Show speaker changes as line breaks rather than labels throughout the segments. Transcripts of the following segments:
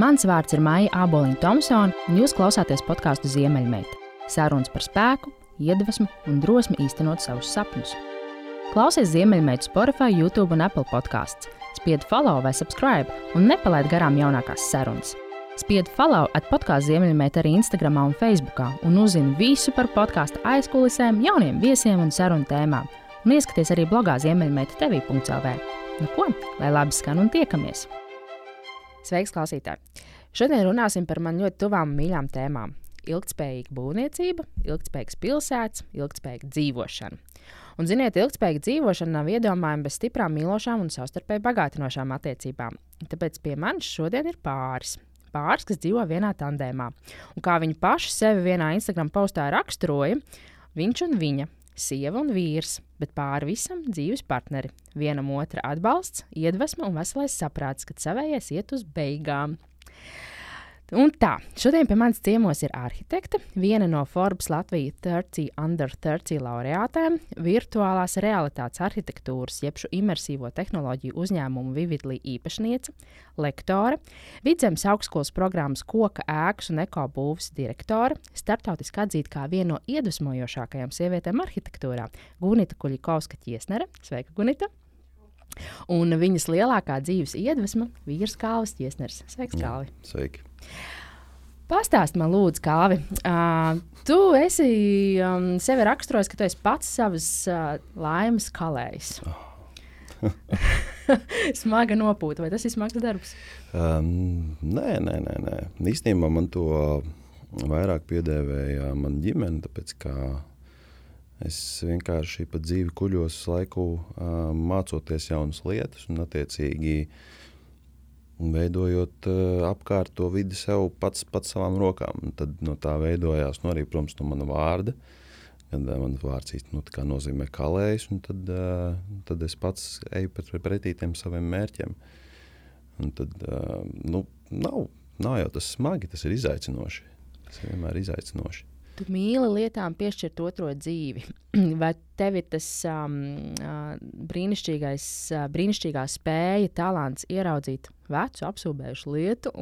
Mans vārds ir Maija Aboliņa Thompsone, un jūs klausāties podkāstu Ziemeļmeita. Sarunas par spēku, iedvesmu un drosmi īstenot savus sapņus. Klausies Ziemeļmeitu Spotify, YouTube un Apple podkāsts. Spied follow vai subscribe un nepalaid garām jaunākās sarunas. Spied follow at podkāstu Ziemeļmeita arī Instagram un Facebook, un uzzini visu par podkāstu aizkulisēm, jauniem viesiem un sarunu tēmām. Un ieskaties arī blogā Ziemeļmeita TV.CLV. Nu ko, lai labi skan un tiekamies! Sveiks, klausītāji! Šodien runāsim par man ļoti tuvām mīļām tēmām - ilgspējīga būvniecība, ilgspējīgas pilsētas, ilgspējīga dzīvošana. Un, ziniet, ilgspējīga dzīvošana nav iedomājama bez stiprām, mīlošām un savstarpēji bagātinošām attiecībām. Tāpēc pie manis šodien ir pāris. Pāris, kas dzīvo vienā tandēmā. Un kā viņi paši sevi vienā Instagram postā raksturoja, viņš un viņa sieva un vīrs, bet pāri visam dzīves partneri. Vienam otra atbalsts, iedvesma un veselais saprāts, kad savējais iet uz beigām. Un tā, šodien pie manis ciemos ir arhitekte, viena no Forbes Latvijas 30 under 30 laureātēm, virtuālās realitātes arhitektūras, jeb imersīvo tehnoloģiju uzņēmumu Vividlī īpašniece, lektore, Vidzemes augstskolas programmas koka ēkas un ekobūvs direktore, startautiski atzīta kā viena no iedvesmojošākajām sievietēm arhitektūrā - Gunita Kuļikovska ķiesnere. Sveika, Gunita! Un viņas lielākā dzīves iedvesma - vīrs Kāvas ķiesners. Sveiks, Kāvi!
Sveiki!
Pastāst man, lūdzu, kāvi. Uh, tu esi um, sevi raksturojis, ka tu esi pats savas uh, laimes kalējs. Smaga nopūta, vai tas ir smags darbs?
Um, nē, nē, nē, nē. Īstenībā man to vairāk piedēvēja mana ģimene, tāpēc ka es vienkārši pa dzīvi kuļos laiku uh, mācoties jaunas lietas un attiecīgi uh, veidojot uh, apkārt to vidi sev pats, pats savām rokām. Un tad no tā veidojās nu, arī, protams, no mana vārda. Kad uh, mans vārds īstenībā nu, nozīmē kalējs, un tad, uh, tad es pats eju pret, pretī tiem saviem mērķiem. Un tad uh, nu, nav, nav jau tas smagi, tas ir izaicinoši. Tas ir vienmēr izaicinoši.
Tu mīli lietām piešķirt otro dzīvi. Vai tev ir tas um, brīnišķīgais, uh, brīnišķīgā spēja, talants ieraudzīt vecu, apsūdzējušu lietu?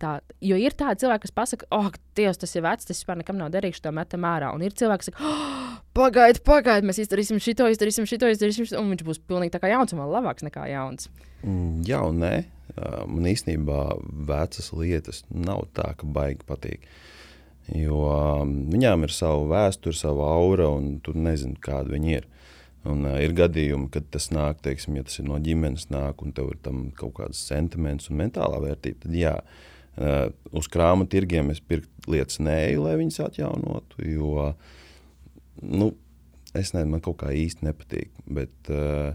Tā, jo ir tādi cilvēki, kas pasakā, oh, Dievs, tas ir vecs, tas vispār nekam nav derīgs, to metam ārā. Un ir cilvēki, kas saka, oh, pagaidi, pagaidi, mēs izdarīsim šito, izdarīsim šito, izdarīsim šito, un viņš būs pilnīgi tā kā jauns un vēl labāks nekā jauns.
Mm, jā, un nē. Man īstenībā vecas lietas nav tā, ka baigi patīk. Uh, Jo um, viņām ir sava vēsture, sava aura, un tu nezini, kāda viņi ir. Un, uh, ir gadījumi, kad tas nāk, teiksim, ja tas ir no ģimenes, nāk, un tev ir tam kaut kāds sentiments un mentālā vērtība. Tad, jā, uh, uz krāmu tirgiem es pirku lietas nēju, lai viņas atjaunotu. Jo nu, es nezinu, man kaut kā īsti nepatīk. Bet, uh,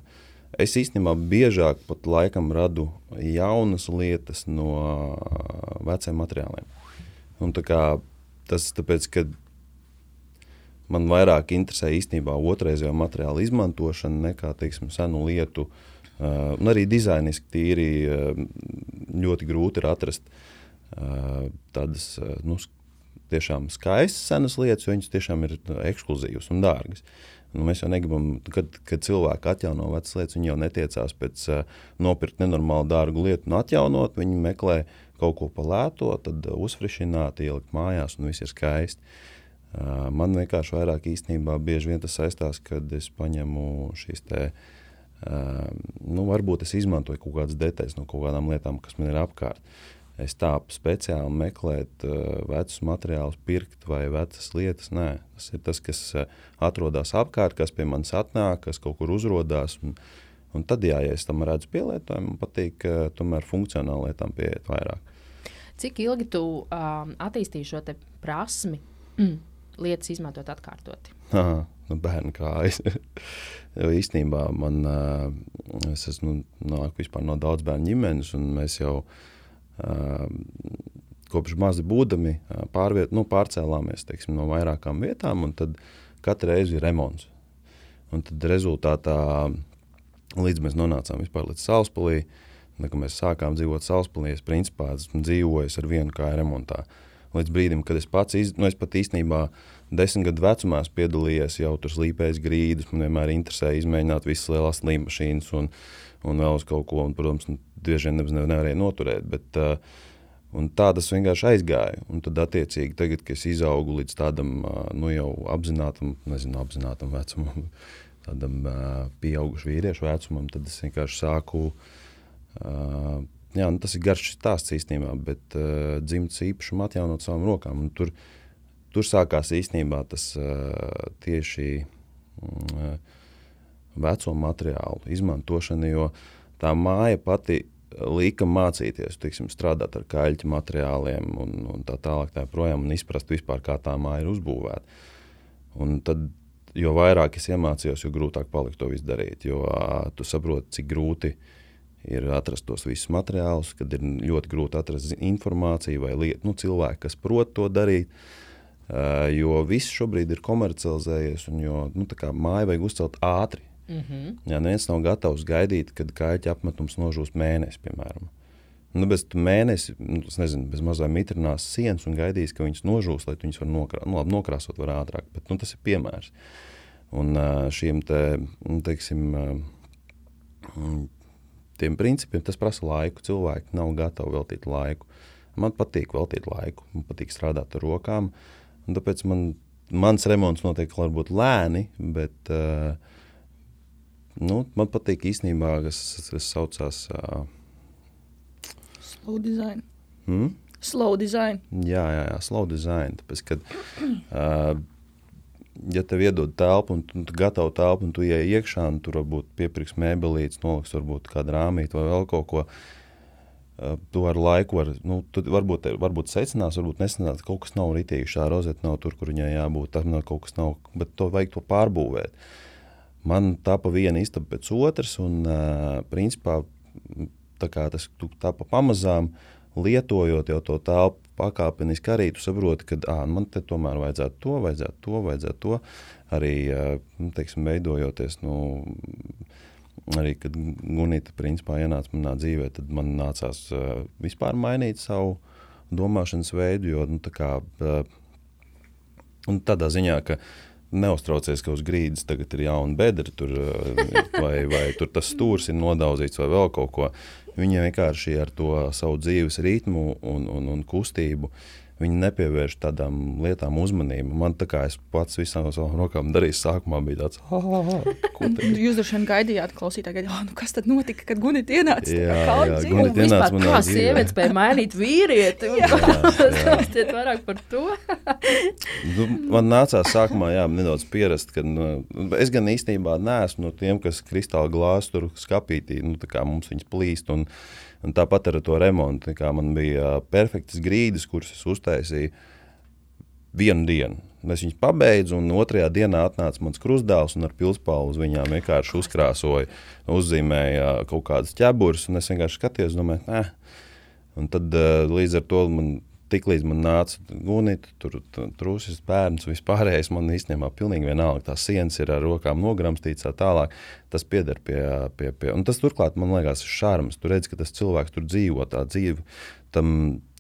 es īstenībā biežāk pat laikam radu jaunas lietas no uh, veciem materiāliem. Un, kā, Tas tāpēc, ka man vairāk interesē īstenībā otrreizējo materiālu izmantošana nekā teiksim, senu lietu. Uh, un arī dizainiski tīri uh, ļoti grūti ir atrast uh, tādas uh, nu, tiešām skaistas senas lietas, jo viņas tiešām ir ekskluzīvas un dārgas. Nu, mēs jau negribam, kad, kad cilvēki atjauno vecas lietas, viņi jau netiecās pēc uh, nopirkt nenormāli dārgu lietu un atjaunot. Viņi meklē uh, kaut ko palēto, tad uh, uzfrišināt, ielikt mājās, un viss ir skaisti. Uh, man vienkārši vairāk īstenībā bieži vien tas saistās, kad es paņemu šīs te, uh, nu, varbūt es izmantoju kaut kādas detaļas no kaut kādām lietām, kas man ir apkārt. Es tā speciāli meklēt uh, vecus materiālus, pirkt vai vecas lietas. Nē, tas ir tas, kas uh, atrodas apkārt, kas pie manis atnāk, kas kaut kur uzrādās. Un, Un tad, jā, ja es tam redzu pielietojumu, man patīk uh, tomēr funkcionāli lietām pieiet vairāk.
Cik ilgi tu um, attīstīji šo prasmi, mm, lietas izmantot atkārtoti?
Aha, nu bērnu kājas. jo īstenībā man, uh, es esmu nāku no daudz bērnu ģimenes, un mēs jau uh, kopš mazi būdami pārviet, nu, pārcēlāmies teiksim, no vairākām vietām, un tad katru reizi ir remonts. Un tad rezultātā Līdz mēs nonācām līdz Salaspēlī, kad mēs sākām dzīvot Salaspēlī, es principā esmu dzīvojis ar vienu kāju remontā. Līdz brīdim, kad es pats, iz, nu es pat īstenībā desmit gadu vecumā piedalījos jau tur slīpējis grīdas, man vienmēr interesēja izmēģināt visas lielās līnijas un, un vēl uz kaut ko, un, protams, bieži vien nevarēja noturēt. Bet, uh, Un tā tas vienkārši aizgāja. Un tad, attiecīgi, tagad, kad es izaugu līdz tādam nu, jau apzinātam, nezinu, apzinātam vecumam, tādam pieaugušam vīriešu vecumam, tad es vienkārši sāku. Jā, nu, tas ir garš stāsts īstenībā, bet uh, dzimtas īpašumu atjaunot savām rokām. Un tur, tur sākās īstenībā tas uh, tieši uh, veco materiālu izmantošana, jo tā māja pati lika mācīties, tiksim, strādāt ar kaļķu materiāliem un, un tā tālāk, tā projām, un izprast vispār, kā tā māja ir uzbūvēta. Un tad, jo vairāk es iemācījos, jo grūtāk palika to visu darīt. Jo tu saproti, cik grūti ir atrast tos visus materiālus, kad ir ļoti grūti atrast informāciju vai lietu, nu, cilvēku, kas prot to darīt. Jo viss šobrīd ir komercializējies, un jo, nu, māju vajag uzcelt ātri. Mm -hmm. Jā, neviens nav gatavs gaidīt, kad kaķa apmetums nožūs mēnesi, piemēram. Nu, bez mēnesi, nu, nezinu, bez mazā mitrinās sienas un gaidīs, ka viņas nožūs, lai viņas var nokrā, nu, labi, nokrāsot var ātrāk. Bet, nu, tas ir piemērs. Un šiem te, nu, teiksim, tiem principiem tas prasa laiku. Cilvēki nav gatavi veltīt laiku. Man patīk veltīt laiku, man patīk strādāt ar rokām. Tāpēc man, mans remonts notiek varbūt lēni, bet Nu, man patīk īstenībā, kas, kas saucās. Uh,
slow design.
Hmm?
Slow design.
Jā, jā, jā slow design. Tāpēc, kad, uh, ja tev iedod telpu, un tu, tu gatavo telpu, un tu ienāc iekšā, un tur varbūt piepirks mēbelītes, noliks varbūt kādu rāmīti vai vēl kaut ko. Uh, tu ar laiku vari, nu, varbūt, varbūt secinās, varbūt nesanāca, ka kaut kas nav ritīgi. Šā rozete nav tur, kur viņai jābūt. Tam nav kaut kas nav, bet to vajag to pārbūvēt. Man tapa viena istaba pēc otras, un uh, principā tā kā tas tapa pamazām lietojot jau to telpu pakāpeniski arī tu saproti, ka à, man te tomēr vajadzētu to, vajadzētu to, vajadzētu to. Arī nu, teiksim, veidojoties, nu, arī kad Gunita principā ienāca manā dzīvē, tad man nācās vispār mainīt savu domāšanas veidu, jo nu, tā kā, tādā ziņā, ka Neuztraucies, ka uz grīdas tagad ir jauna bedra, tur, vai, vai tur tas stūris ir nodauzīts, vai vēl kaut ko. Viņa vienkārši ar to savu dzīves ritmu un, un, un kustību viņi nepievērš tādām lietām uzmanību. Man tā kā es pats visām savām rokām darīju, sākumā bija tāds, ah, ah, ah.
Jūs droši vien gaidījāt, klausītāji, gaidījāt, oh, nu kas tad notika, kad Gunita ienāca?
Jā, jā, Gunita ienāca manā
kā sievietes spēja mainīt vīrieti. Stāstiet vairāk par to.
nu, man nācās sākumā jā, nedaudz pierast, ka nu, es gan īstenībā neesmu no tiem, kas kristāla glāzi tur skapītī, nu, tā kā mums viņas plīst. Un, Un tāpat ar to remontu. Man bija perfektas grīdas, kuras es uztaisīju vienu dienu. Es viņus pabeidzu, un otrajā dienā atnāca mans krustdēls un ar pilspālu uz viņām vienkārši uzkrāsoja, uzzīmēja kaut kādas ķeburas. Es vienkārši skatījos, domāju, eh. Un tad līdz ar to man Tiklīdz man nāca gunita, tur trūcis bērns, vispārējais man īstenībā pilnīgi vienalga. Tās sienas ir ar rokām nogramstītas, tā tālāk. Tas pieder pie, pie, pie. Un tas turklāt man liekas, ir šarms. Tur redz, ka tas cilvēks tur dzīvo tā dzīve. Tam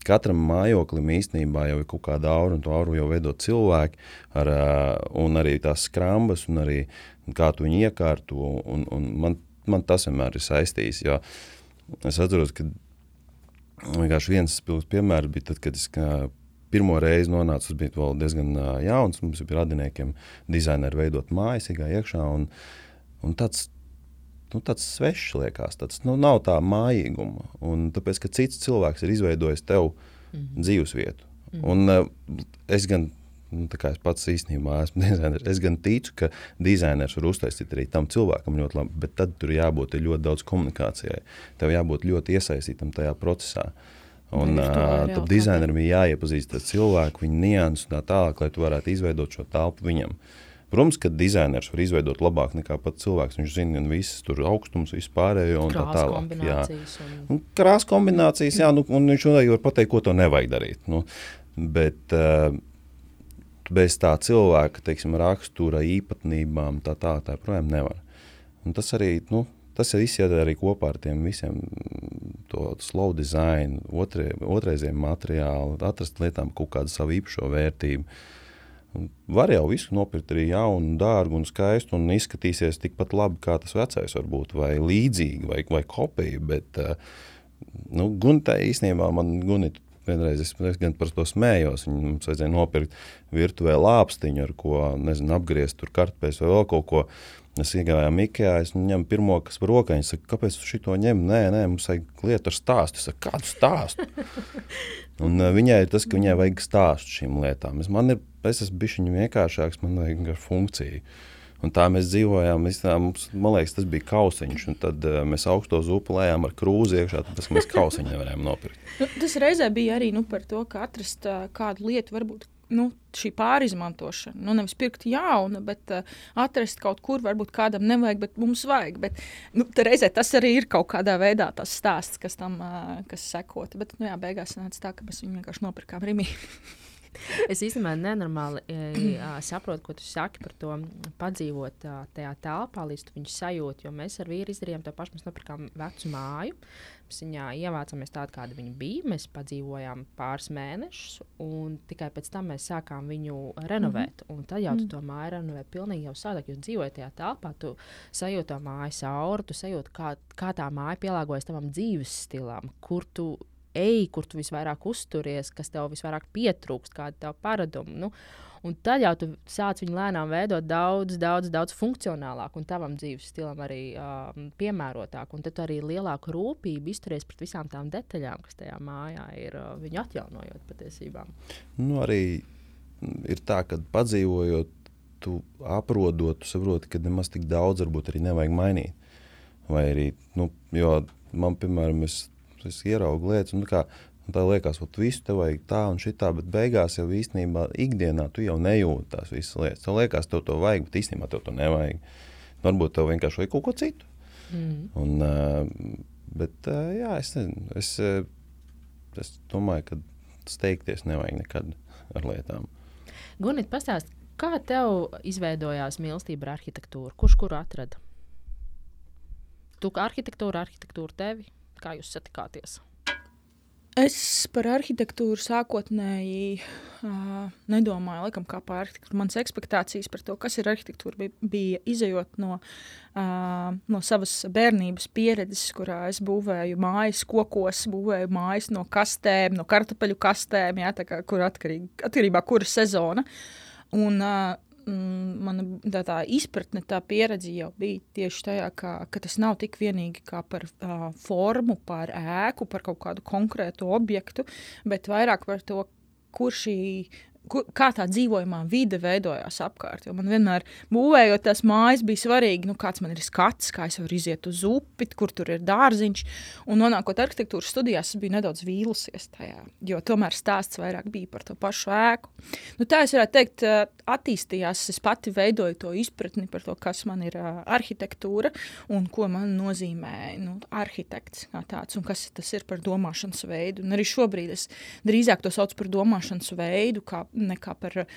katram mājoklim īstenībā jau ir kaut kāda aura, un to auru jau veido cilvēki, ar, un arī tās skrambas, un arī kā tu viņu iekārto. Un, un man, man tas vienmēr ir saistījis. Es atceros, ka Vienkārši viens piemērs bija tad, kad es pirmo reizi nonācu, tas bija vēl diezgan jauns. Mums bija radiniekiem dizaineri veidot mājas, gāja iekšā. Un, un tāds, nu, tāds svešs liekas, tāds nu, nav tā mājīguma. Un tāpēc, ka cits cilvēks ir izveidojis tev mm -hmm. dzīvesvietu. Mm -hmm. Un es gan Nu, es pats īstenībā esmu dizainers. Es gan ticu, ka dizainers var uztaisīt arī tam cilvēkam ļoti labi, bet tad tur jābūt ļoti daudz komunikācijai. Tev jābūt ļoti iesaistītam tajā procesā. Un, uh, tad dizainerim ir jāiepazīst ar cilvēku, viņa nianses un tā tālāk, lai tu varētu izveidot šo telpu viņam. Protams, ka dizainers var izveidot labāk nekā pats cilvēks. Viņš zina gan visas tur augstums, vispārējo un krās tā tālāk. Jā, un... krāsa kombinācijas, jā, nu, un viņš arī var pateikt, ko to nevajag darīt. Nu, bet, uh, bez tā cilvēka teiksim, rakstura īpatnībām, tā tā, tā projām nevar. Un tas arī, nu, tas ir izjādara arī kopā ar tiem visiem to slow design, otrie, otrreiziem materiālu, atrast lietām kaut kādu savu īpašo vērtību. Var jau visu nopirkt arī jaunu, dārgu un skaistu, un izskatīsies tikpat labi, kā tas vecais var būt, vai līdzīgi, vai, vai kopija. Bet, uh, nu, Gunita īstenībā man Gunita vienreiz es, gan par to smējos. Viņam mums vajadzēja nopirkt virtuvē lāpstiņu, ar ko nezinu, apgriezt tur kartupeļus vai vēl kaut ko. Es iegāju Mikijā, es ņemu pirmo, kas par rokai. Viņa saka, kāpēc tu šo ņem? Nē, nē, mums vajag lietu ar stāstu. Es saku, kādu stāstu? Un uh, viņai ir tas, ka viņai vajag stāstu šīm lietām. Es, man ir, es esmu bijis viņa vienkāršāks, man vajag funkciju. Un tā mēs dzīvojām. Tā, mums, man liekas, tas bija kausiņš. Tad uh, mēs augsto zupu lējām ar krūzi iekšā, tāpēc mēs kausiņu nevarējām nopirkt.
Nu, tas reizē bija arī nu, par to, ka atrast uh, kādu lietu, varbūt nu, šī pārizmantošana. Nu, nevis pirkt jaunu, bet uh, atrast kaut kur, varbūt kādam nevajag, bet mums vajag. Bet, nu, reizē tas arī ir kaut kādā veidā tas stāsts, kas tam uh, kas sekot. Bet, nu, jā, beigās nāca tā, ka mēs viņu vienkārši nopirkām Rimī.
es īstenībā nenormāli uh, saprotu, ko tu saki par to padzīvot uh, tajā telpā, līdz tu viņu sajūti. Jo mēs ar vīru izdarījām to pašu. Mēs nopirkām vecu māju. Mēs viņā ievācāmies tādu, kāda viņa bija. Mēs padzīvojām pāris mēnešus, un tikai pēc tam mēs sākām viņu renovēt. Mm -hmm. Un tad jau tu mm. to māju renovē pilnīgi jau savādāk. Jūs dzīvojat tajā telpā, tu sajūti to mājas auru, tu sajūti, kā, kā tā māja pielāgojas tavam dzīves stilam, kur tu ej, kur tu visvairāk uzturies, kas tev visvairāk pietrūkst, kāda tev paraduma. Nu, Un tad jau tu sāc viņu lēnām veidot daudz, daudz, daudz funkcionālāk un tavam dzīves stilam arī uh, piemērotāk. Un tad arī lielāku rūpību izturies pret visām tām detaļām, kas tajā mājā ir, uh, viņu atjaunojot patiesībā.
Nu, arī ir tā, ka padzīvojot, tu aprodot, tu saproti, ka nemaz tik daudz varbūt arī nevajag mainīt. Vai arī, nu, jo man, piemēram, es es ieraugu lietas, un, kā, un tā liekas, ka visu te vajag tā un šitā, bet beigās jau īstenībā ikdienā tu jau nejūti tās visas lietas. Tev liekas, tev to vajag, bet īstenībā tev to nevajag. Varbūt tev vienkārši vajag kaut ko citu. Mm. Un, bet jā, es nezinu. Es, es domāju, ka steigties nevajag nekad ar lietām.
Gunīt, pastāst, kā tev izveidojās mīlestība ar arhitektūru? Kurš kuru atrada? Tu kā arhitektūra, arhitektūra tevi? Kā jūs satikāties?
Es par arhitektūru sākotnēji uh, nedomāju, laikam, kā par arhitektūru. Manas expectācijas par to, kas ir arhitektūra, bija, bija izējot no, uh, no savas bērnības pieredzes, kurā es būvēju mājas kokos, būvēju mājas no kastēm, no kartupeļu kastēm, jā, kā, kur atkarīgi, atkarībā kura sezona. Un, uh, mm, mana tā, tā izpratne, tā pieredze jau bija tieši tajā, ka, ka tas nav tik vienīgi par uh, formu, par ēku, par kaut kādu konkrētu objektu, bet vairāk par to, kur šī kā tā dzīvojamā vide veidojās apkārt. Jo man vienmēr, būvējot tās mājas, bija svarīgi, nu, kāds man ir skats, kā es varu iziet uz upi, kur tur ir dārziņš. Un nonākot arhitektūras studijās, es biju nedaudz vīlusies tajā, jo tomēr stāsts vairāk bija par to pašu ēku. Nu, tā es varētu teikt, attīstījās. Es pati veidoju to izpratni par to, kas man ir arhitektūra un ko man nozīmē nu, arhitekts kā tāds un kas tas ir par domāšanas veidu. Un arī šobrīd es drīzāk to saucu par domāšanas veidu, kā nekā par uh,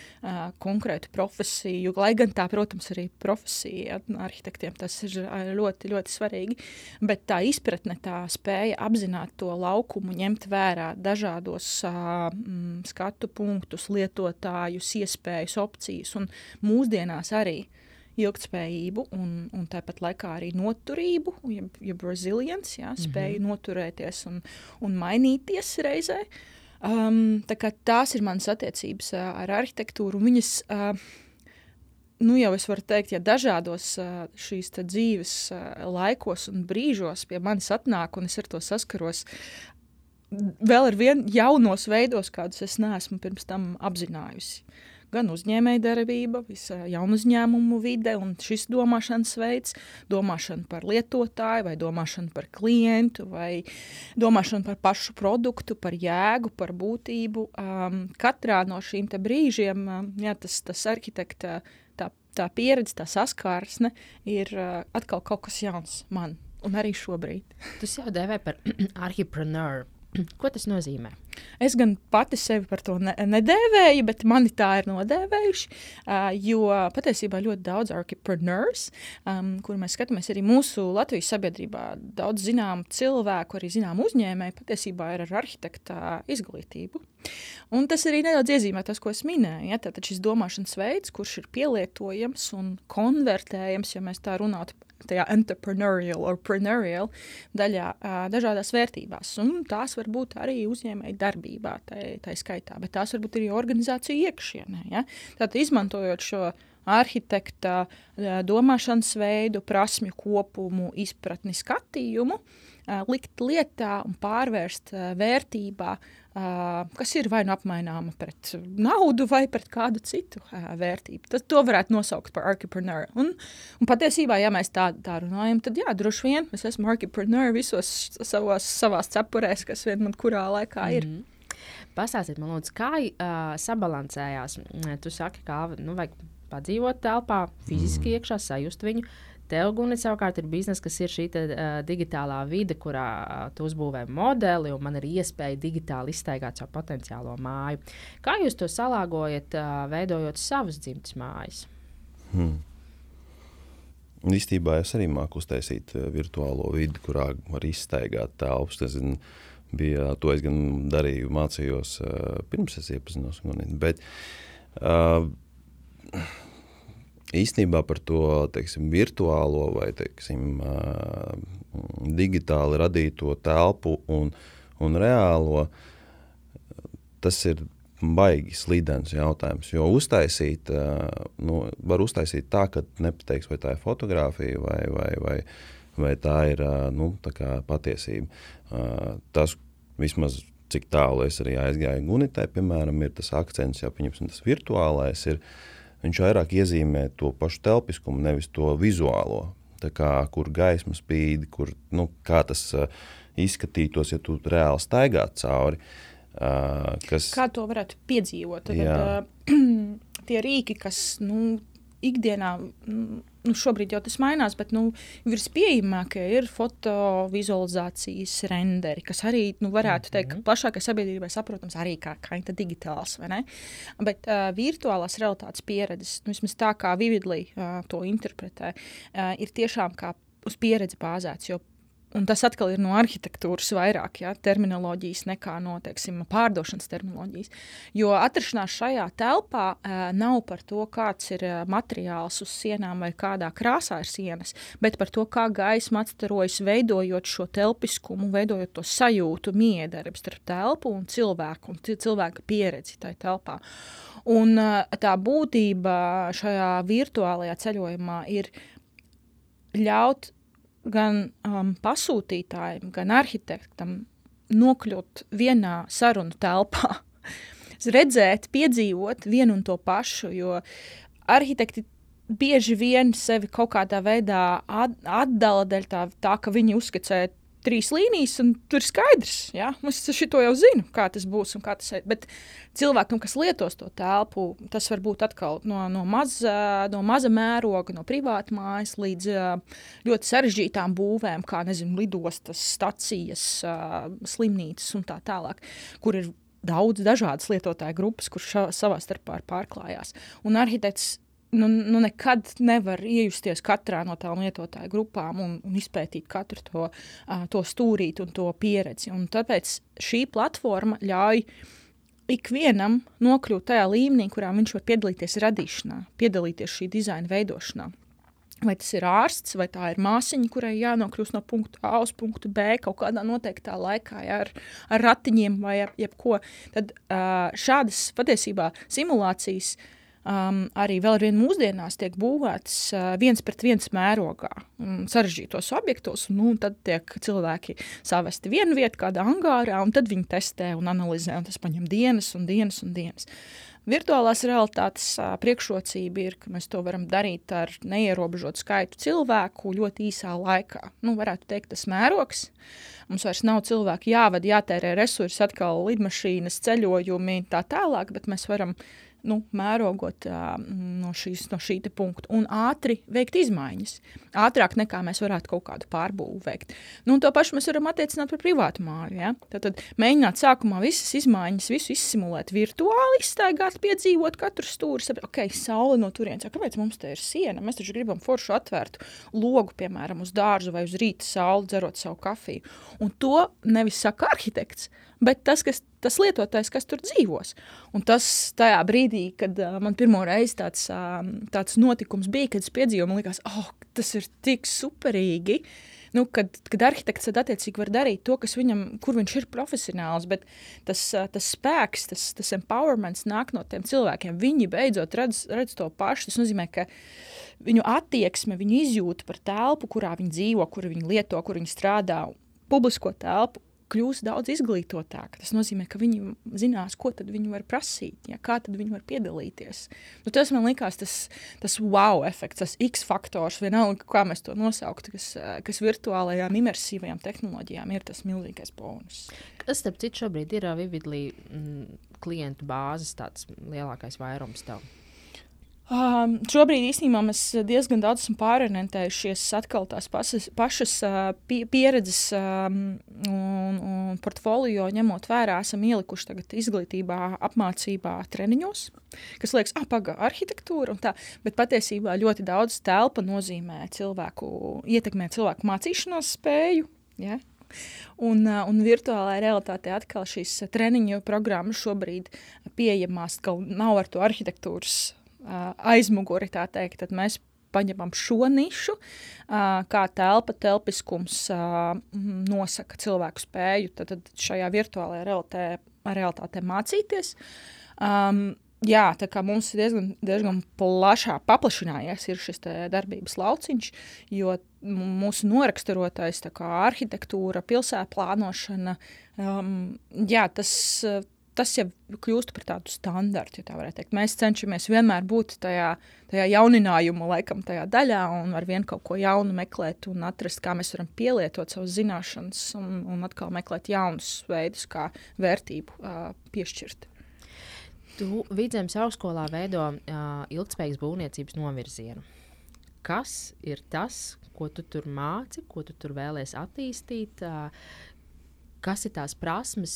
konkrētu profesiju. Lai gan tā, protams, arī profesija arhitektiem tas ir ļoti, ļoti svarīgi. Bet tā izpratne, tā spēja apzināt to laukumu, ņemt vērā dažādos uh, skatu punktus, lietotājus, iespējas, opcijas un mūsdienās arī ilgspējību un, un tāpat laikā arī noturību, jeb, jeb resilience, jā, spēju mm -hmm. noturēties un, un mainīties reizē. Uh, Um, tā tās ir manas attiecības ar arhitektūru. Viņas, uh, nu jau es varu teikt, ja dažādos uh, šīs dzīves uh, laikos un brīžos pie manis atnāk un es ar to saskaros, vēl ar vien jaunos veidos, kādus es neesmu pirms tam apzinājusi. Uh, gan uzņēmējdarbība, visa jaunu uzņēmumu vide un šis domāšanas veids, domāšana par lietotāju, vai domāšana par klientu, vai domāšana par pašu produktu, par jēgu, par būtību. Um, katrā no šīm brīžiem um, jā, tas, tas arhitekta tā, tā pieredze, tā saskarsme ir uh, atkal kaut kas jauns man. Un arī šobrīd.
Tas jau dēvē par arhipreneur. Ko tas nozīmē?
Es gan pati sevi par to ne, nedēvēju, bet mani tā ir nodēvējuši. Uh, jo patiesībā ļoti daudz arhitektūras, um, kur mēs skatāmies arī mūsu Latvijas sabiedrībā, daudz zināmu cilvēku, arī zināmu uzņēmēju, patiesībā ir ar arhitekta izglītību. Un tas arī nedaudz iezīmē tas, ko es minēju. Ja? Tātad šis domāšanas veids, kurš ir pielietojams un konvertējams, ja mēs tā runātu tajā entrepreneurial or preneurial daļā uh, dažādās vērtībās. Un tās var būt arī uzņēmēji darbībā, tā, tā skaitā, bet tās var būt arī organizāciju iekšienē. Ja? Tātad izmantojot šo arhitekta domāšanas veidu, prasmju kopumu, izpratni, skatījumu, likt lietā un pārvērst vērtībā, kas ir vai nu apmaināma pret naudu vai pret kādu citu vērtību. Tad to varētu nosaukt par archipreneur. Un, un patiesībā, ja mēs tā, tā runājam, tad jā, droši vien es esmu archipreneur visos savos, savās cepurēs, kas vien man kurā laikā ir. Mm -hmm.
Pastāstiet man, lūdzu, kā uh, sabalansējās. Tu saki, kā nu, vajag padzīvot telpā, fiziski mm. iekšā, sajust viņu. Tev, Gunit, savukārt ir biznesa, kas ir šī te, uh, digitālā vide, kurā uh, tu uzbūvē modeli, un man ir iespēja digitāli iztaigāt savu potenciālo māju. Kā jūs to salāgojat, uh, veidojot savus dzimtas mājas? Hmm.
Īstenībā es arī māku uztaisīt virtuālo vidi, kurā var iztaigāt telpas. Bija, to es gan darīju, mācījos uh, pirms es iepazinos. Bet, uh, īstenībā par to teiksim, virtuālo vai teiksim, digitāli radīto telpu un, un reālo, tas ir baigi slīdens jautājums. Jo uztaisīt, nu, var uztaisīt tā, ka nepateiks, vai tā ir fotografija vai, vai, vai, vai tā ir nu, tā patiesība. Tas vismaz cik tālu es arī aizgāju Gunitē, piemēram, ir tas akcents, ja pieņemsim, tas virtuālais ir. Viņš vairāk iezīmē to pašu telpiskumu, nevis to vizuālo. Kā, kur gaisma spīd, kur, nu, kā tas uh, izskatītos, ja tu reāli staigātu cauri. Uh, kas...
Kā to varētu piedzīvot? Tad, uh, tie rīki, kas nu, ikdienā nu, šobrīd jau tas mainās, bet nu, vispieejamākie ir fotovizualizācijas renderi, kas arī nu, varētu teikt, ka mhm. plašākai sabiedrībai saprotams arī kā, kā digitāls. Bet uh, virtuālās realitātes pieredzes, nu, vismaz tā kā Vividlī uh, to interpretē, uh, ir tiešām kā uz pieredzi bāzēts. Jo Un tas atkal ir no arhitektūras vairāk ja, terminoloģijas nekā no teiksim, pārdošanas terminoloģijas. Jo atrašanās šajā telpā uh, nav par to, kāds ir uh, materiāls uz sienām vai kādā krāsā ir sienas, bet par to, kā gaisma atstarojas, veidojot šo telpiskumu, veidojot to sajūtu, miedarbu starp telpu un cilvēku un cilvēka pieredzi tajā telpā. Un uh, tā būtība šajā virtuālajā ceļojumā ir ļaut gan um, pasūtītājiem, gan arhitektam nokļūt vienā sarunu telpā. Redzēt, piedzīvot vienu un to pašu, jo arhitekti bieži vien sevi kaut kādā veidā atdala dēļ tā, tā ka viņi uzskicē trīs līnijas, un tur ir skaidrs. Ja? Es to jau zinu, kā tas būs. Tas, bet cilvēkam, kas lietos to telpu, tas var būt atkal no, no, maza, no maza mēroga, no privāta mājas līdz ļoti sarežģītām būvēm, kā nezinu, lidostas, stacijas, slimnīcas un tā tālāk, kur ir daudz dažādas lietotāju grupas, kuras savā starpā pārklājās. Un arhitekts nu, nu nekad nevar iejusties katrā no tām lietotāju grupām un, un izpētīt katru to, to stūrīti un to pieredzi. Un tāpēc šī platforma ļauj ikvienam nokļūt tajā līmenī, kurā viņš var piedalīties radīšanā, piedalīties šī dizaina veidošanā. Vai tas ir ārsts, vai tā ir māsiņa, kurai jānokļūst no punkta A uz punktu B kaut kādā noteiktā laikā, ja, ar, ar ratiņiem vai jebko. Tad uh, šādas patiesībā simulācijas uh, um, arī vēl ar vienu mūsdienās tiek būvētas uh, viens pret viens mērogā, um, sarežģītos objektos. Nu, tad tiek cilvēki savesti vienu vietu, kādā angārā, un tad viņi testē un analizē. Un tas prasa dienas un dienas un dienas. Virtuālās realitātes uh, priekšrocība ir, ka mēs to varam darīt ar neierobežotu skaitu cilvēku ļoti īsā laikā. Nu, varētu teikt, tas mērogs. Mums vairs nav cilvēku jāvada, jātērē resursi, atkal lidmašīnas, ceļojumi, tā tālāk, bet mēs varam nu, mērogot uh, no, šīs, no šī punkta un ātri veikt izmaiņas. Ātrāk nekā mēs varētu kaut kādu pārbūvi veikt. Nu, to pašu mēs varam attiecināt par privātu māju. Ja? Tad, tad mēģināt sākumā visas izmaiņas, visu izsimulēt virtuāli, izstaigāt, piedzīvot katru stūri. Saprat, ok, saule no turienes, kāpēc mums te ir siena? Mēs taču gribam foršu atvērtu logu, piemēram, uz dārzu vai uz rīta sauli, dzerot savu kafiju. Un to nevis saka arhitekts, bet tas, kas, tas lietotājs, kas tur dzīvos. Un tas tajā brīdī, kad uh, man pirmo reizi tāds, uh, tāds notikums bija, kad es piedzīvoju, man liekas, oh, tas ir tik superīgi. Nu, kad, kad arhitekts tad attiecīgi var darīt to, kas viņam, kur viņš ir profesionāls, bet tas, tas spēks, tas, tas empowerments nāk no tiem cilvēkiem. Viņi beidzot redz, redz to pašu. Tas nozīmē, ka viņu attieksme, viņu izjūta par telpu, kurā viņi dzīvo, kur viņi lieto, kur viņi strādā, publisko telpu kļūs daudz izglītotāki. Tas nozīmē, ka viņi zinās, ko viņi var prasīt, ja, kā viņi var piedalīties. Nu, tas man likās tas, tas wow efekts, tas X faktors, vienalga, kā mēs to nosauktu, kas, kas virtuālajām, imersīvajām tehnoloģijām ir tas milzīgais bonus.
Kas, starp citu, šobrīd ir Vividlī klientu bāzes lielākais vairums tev?
Um, šobrīd īstenībā mēs diezgan daudz esam pārorientējušies atkal tās pasas, pašas uh, pie, pieredzes um, un, un portfolio ņemot vērā, esam ielikuši tagad izglītībā, apmācībā, treniņos, kas liekas, ah, paga, arhitektūra un tā, bet patiesībā ļoti daudz telpa nozīmē cilvēku, ietekmē cilvēku mācīšanās spēju, ja? Un, un virtuālajā realitātē atkal šīs treniņu programmas šobrīd pieejamas, ka nav ar to arhitektūras aizmuguri, tā teikt, tad mēs paņemam šo nišu, kā telpa, telpiskums nosaka cilvēku spēju tad, tad šajā virtuālajā realitātē, realitātē mācīties. Um, jā, tā kā mums ir diezgan, diezgan plašā paplašinājies šis darbības lauciņš, jo mūsu noraksturotais arhitektūra, pilsēta plānošana, um, jā, tas tas jau kļūst par tādu standartu, ja tā varētu teikt. Mēs cenšamies vienmēr būt tajā, tajā jauninājuma laikam, tajā daļā un ar vienu kaut ko jaunu meklēt un atrast, kā mēs varam pielietot savas zināšanas un, un atkal meklēt jaunus veidus, kā vērtību uh, piešķirt.
Tu Vidzemes augstskolā veido uh, ilgspējīgas būvniecības novirzienu. Kas ir tas, ko tu tur māci, ko tu tur vēlēsies attīstīt? Uh, kas ir tās prasmes,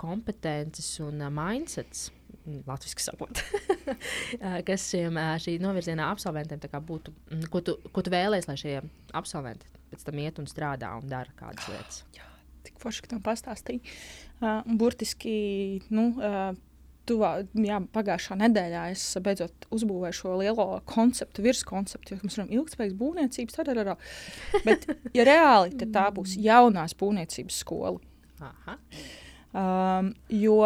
kompetences un mindsets. Mm, Latvijas sakot, kas šiem šī novirzienā absolventiem būtu, mm, ko tu, ko tu vēlēsies, lai šie absolventi pēc tam iet un strādā un dara kādas lietas?
Jā, tik forši, ka tam pastāstīja. Uh, burtiski, nu, uh, tuvā, jā, pagājušā nedēļā es beidzot uzbūvēju šo lielo konceptu, virskonceptu, jo mēs varam ilgspējīgas būvniecības, tad arī. Bet, ja reāli, tad tā būs jaunās būvniecības skola. Um, jo,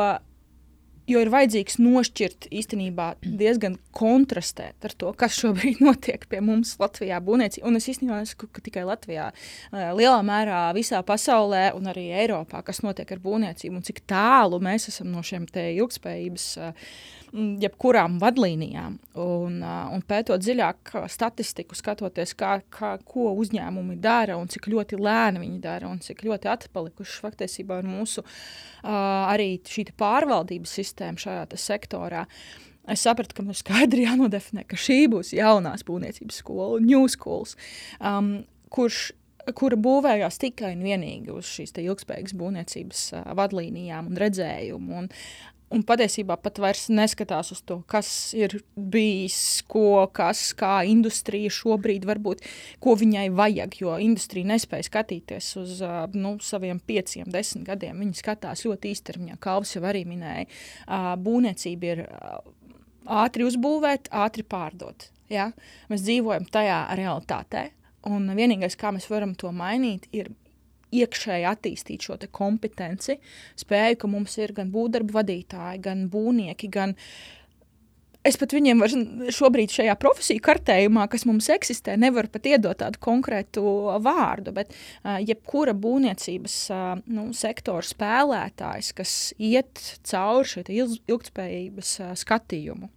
jo ir vajadzīgs nošķirt īstenībā diezgan kontrastēt ar to, kas šobrīd notiek pie mums Latvijā būvniecībā. Un es īstenībā nesaku, ka tikai Latvijā, uh, lielā mērā visā pasaulē un arī Eiropā, kas notiek ar būvniecību un cik tālu mēs esam no šiem ilgspējības uh, jebkurām vadlīnijām. Un, un pētot dziļāk statistiku, skatoties, kā, kā, ko uzņēmumi dara un cik ļoti lēni viņi dara un cik ļoti atpalikuši faktiesībā ir mūsu arī šī pārvaldības sistēma šajā sektorā. Es sapratu, ka mums skaidri jānodefinē, ka šī būs jaunās būvniecības skola, New Schools, um, kurš kura būvējās tikai un vienīgi uz šīs ilgspējīgas būvniecības uh, vadlīnijām un redzējumu. Un, Un patiesībā pat vairs neskatās uz to, kas ir bijis, ko, kas, kā industrija šobrīd varbūt, ko viņai vajag. Jo industrija nespēja skatīties uz nu, saviem pieciem, desmit gadiem. Viņi skatās ļoti īstermiņā, kā Alvis jau arī minēja. Būvniecība ir ātri uzbūvēt, ātri pārdot. Ja? Mēs dzīvojam tajā realitātē. Un vienīgais, kā mēs varam to mainīt, ir iekšēji attīstīt šo kompetenci, spēju, ka mums ir gan būvdarbu vadītāji, gan būvnieki, gan es pat viņiem vairs šobrīd šajā profesiju kartējumā, kas mums eksistē, nevaru pat iedot tādu konkrētu vārdu, bet uh, jebkura būvniecības uh, nu, sektora spēlētājs, kas iet cauri šai ilgspējības uh, skatījumu.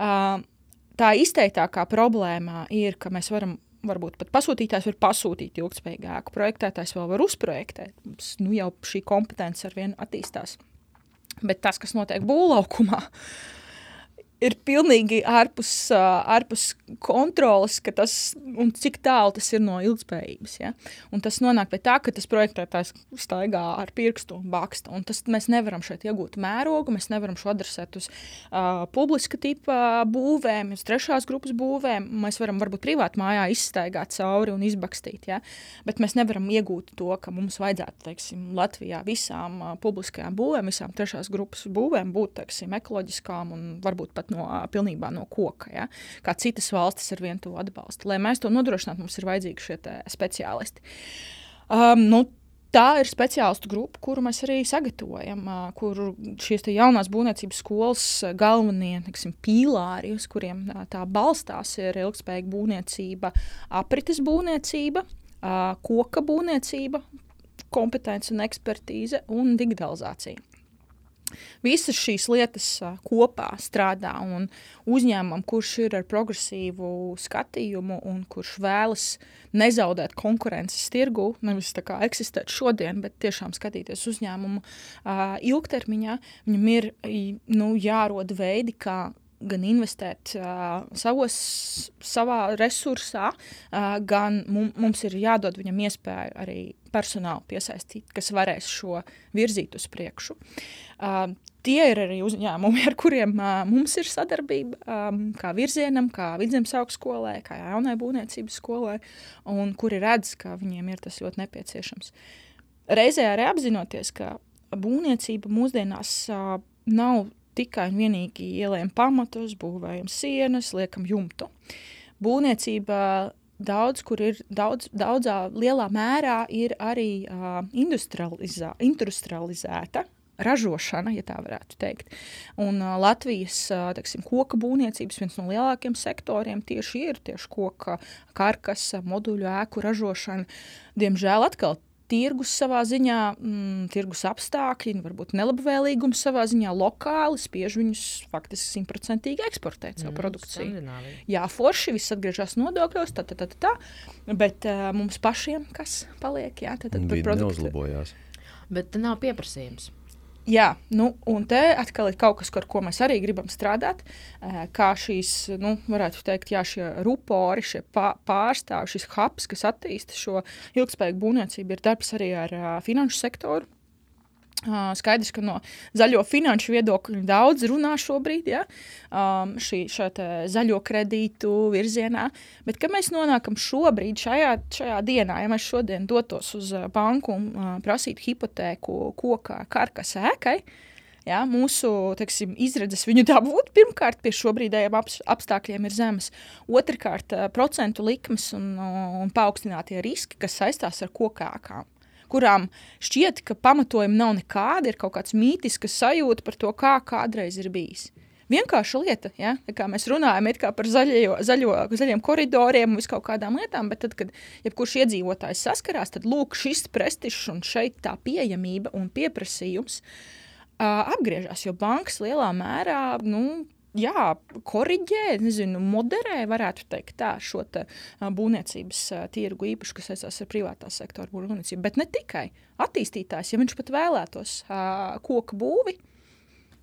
Uh, tā izteiktākā problēma ir, ka mēs varam varbūt pat pasūtītājs var pasūtīt ilgspējīgāku, projektētājs vēl var uzprojektēt. Mums nu, jau šī kompetence ar vienu attīstās. Bet tas, kas notiek būvlaukumā, uh, ir pilnīgi ārpus, ārpus kontrolas, tas, cik tālu tas ir no ilgspējības. Ja? Un tas nonāk pie tā, ka tas projektētājs staigā ar pirkstu un baksta. Un tas, mēs nevaram šeit iegūt mērogu, mēs nevaram šo adresēt uz uh, publiska tipa būvēm, uz trešās grupas būvēm. Mēs varam varbūt privāti mājā izstaigāt cauri un izbakstīt. Ja? Bet mēs nevaram iegūt to, ka mums vajadzētu teiksim, Latvijā visām uh, publiskajām būvēm, visām trešās grupas būvēm būt teiksim, ekoloģiskām un varbūt pat ražot no, pilnībā no koka, ja? kā citas valstis ar vienu to atbalstu. Lai mēs to nodrošinātu, mums ir vajadzīgi šie speciālisti. Um, nu, Tā ir speciālistu grupa, kuru mēs arī sagatavojam, kur šīs jaunās būvniecības skolas galvenie tiksim, pīlāri, uz kuriem tā balstās, ir ilgspējīga būvniecība, aprites būvniecība, koka būvniecība, kompetence un ekspertīze un digitalizācija. Visas šīs lietas kopā strādā un uzņēmumam, kurš ir ar progresīvu skatījumu un kurš vēlas nezaudēt konkurences tirgu, nevis tā kā eksistēt šodien, bet tiešām skatīties uzņēmumu ilgtermiņā, viņam ir nu, jārod veidi, kā gan investēt uh, savos, savā resursā, uh, gan mums ir jādod viņam iespēju arī personālu piesaistīt, kas varēs šo virzīt uz priekšu. Uh, tie ir arī uzņēmumi, ar kuriem uh, mums ir sadarbība, um, kā virzienam, kā vidzemes augstskolē, kā jaunai būvniecības skolai, un kuri redz, ka viņiem ir tas ļoti nepieciešams. Reizē arī apzinoties, ka būvniecība mūsdienās uh, nav tikai un vienīgi ielējam pamatus, būvējam sienas, liekam jumtu. Būvniecība daudz, kur ir daudz, daudzā lielā mērā ir arī uh, industrializā, industrializēta. Ražošana, ja tā varētu teikt. Un uh, Latvijas uh, teksim, koka būvniecības viens no lielākajiem sektoriem tieši ir tieši koka karkasa, moduļu ēku ražošana. Diemžēl atkal tirgus savā ziņā, mm, tirgus apstākļi, varbūt nelabvēlīgums savā ziņā lokāli spiež viņus faktiski simtprocentīgi eksportēt savu mm, produkciju. Jā, forši viss atgriežas nodokļos, tā, tā, tā, tā, tā bet uh, mums pašiem kas paliek? Jā, tad, tad
par produktu neuzlabojās.
Bet nav pieprasījums.
Jā, nu, un te atkal ir kaut kas, ar ko mēs arī gribam strādāt. Kā šīs, nu, varētu teikt, jā, šie rupori, šie pārstāvji, šis hubs, kas attīsta šo ilgspējīgu būvniecību, ir darbs arī ar finanšu sektoru. Skaidrs, ka no zaļo finanšu viedokļa daudz runā šobrīd ja, um, šī zaļo kredītu virzienā. Bet, kad mēs nonākam šobrīd, šajā, šajā dienā, ja mēs šodien dotos uz banku un uh, prasītu hipotēku koka karkas ēkai, ja, mūsu teksim, izredzes viņu dabūt, pirmkārt, pie šobrīdējiem ap, apstākļiem ir zemes. Otrakārt, procentu likmes un, un paaugstinātie riski, kas saistās ar kokākām kurām šķiet, ka pamatojumi nav nekādi, ir kaut kāds mītisks sajūta par to, kā kādreiz ir bijis. Vienkārša lieta, ja? kā mēs runājam par zaļo, zaļo, zaļiem koridoriem un viskaut kādām lietām, bet tad, kad jebkurš iedzīvotājs saskarās, tad lūk, šis prestižs un šeit tā pieejamība un pieprasījums uh, apgriežas, jo bankas lielā mērā nu, jā, korģē, nezinu, moderē, varētu teikt, tā, šo te, būvniecības tirgu, īpaši, kas saistās ar privātā sektora būvniecību. Bet ne tikai attīstītājs, ja viņš pat vēlētos koku būvi.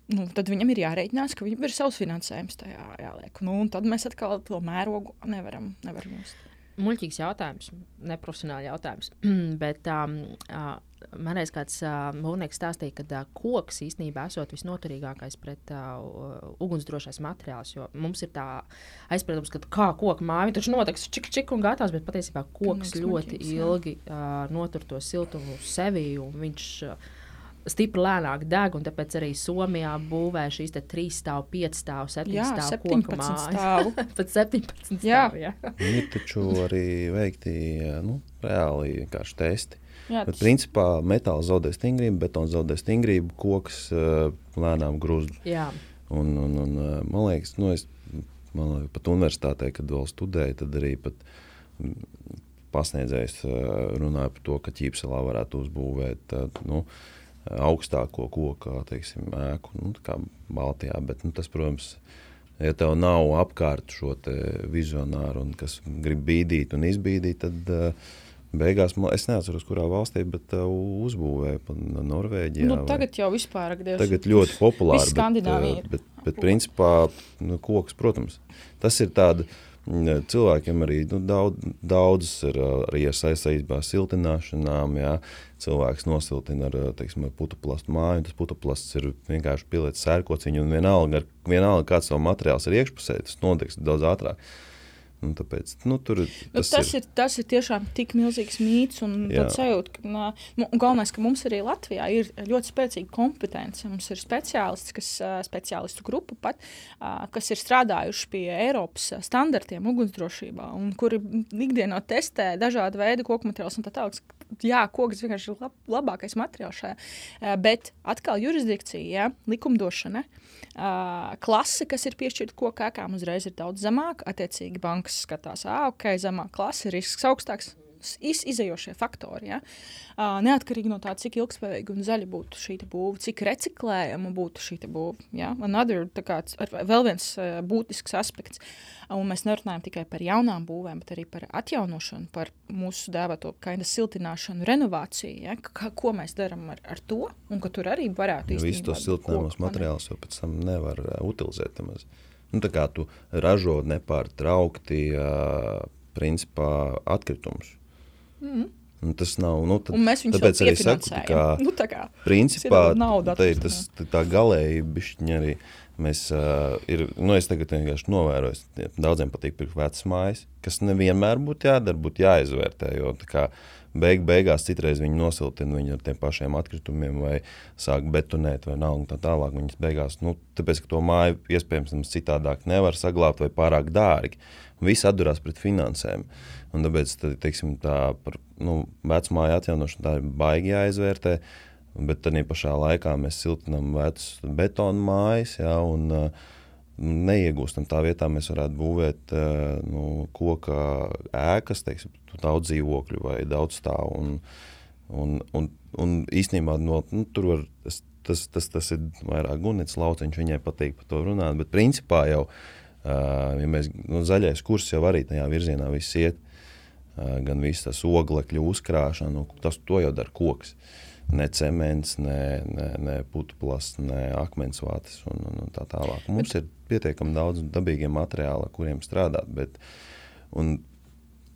Nu, tad viņam ir jārēķinās, ka viņam ir savs finansējums tajā jāliek. Nu, tad mēs atkal to mērogu nevaram, nevaram uzsākt.
Muļķīgs jautājums, neprofesionāls jautājums. Bet um, uh, Man liekas, kāds uh, mūžnieks stāstīja, ka uh, koks īstenībā esot visnoturīgākais pret uh, ugunsdrošais materiāls. Mums ir tā aizspriedums, ka kā koka māja taču noteikti čik, čik un gatavs, bet patiesībā koks Mums ļoti maķības, ilgi uh, notur to siltumu sevī. Viņš, uh, stipri lēnāk deg, un tāpēc arī Somijā būvē šīs trīs stāvu, pieci stāvu, septiņu stāvu koku
mājas.
Pat 17 stāvu. Jā.
Ir taču arī veikti nu, reāli vienkārši testi. Jā, tas... Bet, principā, metāls zaudē stingrību, betons zaudē stingrību, koks uh, lēnām grūst. Un, un, un, uh, man liekas, nu, es man liekas, pat universitātē, kad vēl studēju, tad arī pat, mm, pasniedzējs uh, runāja par to, ka ķīpselā varētu uzbūvēt uh, nu, augstāko koku teiksim, ēku, nu, kā Baltijā. Bet, nu, tas, protams, ja tev nav apkārt šo vizionāru, un kas grib bīdīt un izbīdīt, tad uh, Beigās es neatceros, kurā valstī, bet uh, uzbūvēja Norvēģijā.
Nu, tagad vai... jau vispār ir
tagad ļoti populāri. bet, uh, bet, bet principā nu, koks, protams, tas ir tāds mm, cilvēkiem arī nu, daudz, daudz ir arī saistībā ar siltināšanām. Jā. Cilvēks nosiltina ar, teiksim, ar putekļu māju. Tas puteklis ir vienkārši pielicis sērkociņu, un vienalga, vienalga kāds savu materiāls ir iekšpusē, tas notiks daudz ātrāk. Nu, tāpēc, nu, tur,
nu, tas, tas, ir. Ir, tas ir tiešām tik milzīgs mīts. Un sajūta, ka, nu, galvenais, ka mums arī Latvijā ir ļoti spēcīga kompetence. Mums ir speciālisti, kas, speciālistu grupa pat, kas ir strādājuši pie Eiropas standartiem ugunsdrošībā, un kuri ikdienā testē dažādu veidu koku materiālus un tā tālāk. Jā, koks vienkārši ir lab, labākais materiāls šajā. Bet atkal jurisdikcija, ja, likumdošana, klase, kas ir piešķirta koku ēkām, uzreiz ir daudz zemāka. Attiecīgi, bankas skatās, ah, ok, zemāka klase, risks augstāks iz, izējošie faktori. Ja? Uh, neatkarīgi no tā, cik ilgspējīga un zaļa būtu šī būve, cik reciklējama būtu šī būve. Ja? Another, kā, vēl viens uh, būtisks aspekts. Un mēs nerunājam tikai par jaunām būvēm, bet arī par atjaunošanu, par mūsu dēvēto kaina siltināšanu, renovāciju. Ja? Kā, ko mēs darām ar, ar to? Un ka tur arī varētu
būt. Visus tos siltinājumus materiālus jau pēc tam nevar uh, utilizēt. Nemaz. Nu, tā kā tu ražo nepārtraukti uh, principā, atkritumus.
Mm.
Un tas nav. Nu, tad, tāpēc arī saku, ka
nu, tā kā,
principā, tā ir tas, tā galēji bišķiņa arī. Mēs, uh, ir, nu, es tagad vienkārši novēroju, ka daudziem patīk pirkt vecas mājas, kas nevienmēr būtu jādara, būtu jāizvērtē. Jo, kā, beig, beigās citreiz viņi nosiltina viņu ar tiem pašiem atkritumiem, vai sāk betonēt, vai nav tā tālāk. Viņas beigās, nu, tāpēc, ka to māju iespējams citādāk nevar saglabāt vai pārāk dārgi. Visi atdurās pret finansēm. Un tāpēc tad, teiksim, tā par nu, vecmāju atjaunošanu tā ir baigi jāizvērtē. Bet tādā pašā laikā mēs siltinām vecas betonu mājas, ja, un uh, neiegūstam tā vietā. Mēs varētu būvēt uh, nu, koka ēkas, teiksim, daudz dzīvokļu vai daudz stāvu. Un, un, un, un īstenībā no, nu, tur var, tas, tas, tas, ir vairāk gunits lauciņš, viņai patīk par to runāt. Bet principā jau, uh, ja mēs, nu, zaļais kurs jau arī tajā virzienā viss iet gan viss tas oglekļu uzkrāšana, nu, tas to jau dara koks. Ne cements, ne, ne, ne putekļs, ne akmensvātis un, un, un tā tālāk. Mums bet... ir pietiekami daudz dabīgiem materiāliem, kuriem strādāt. Bet,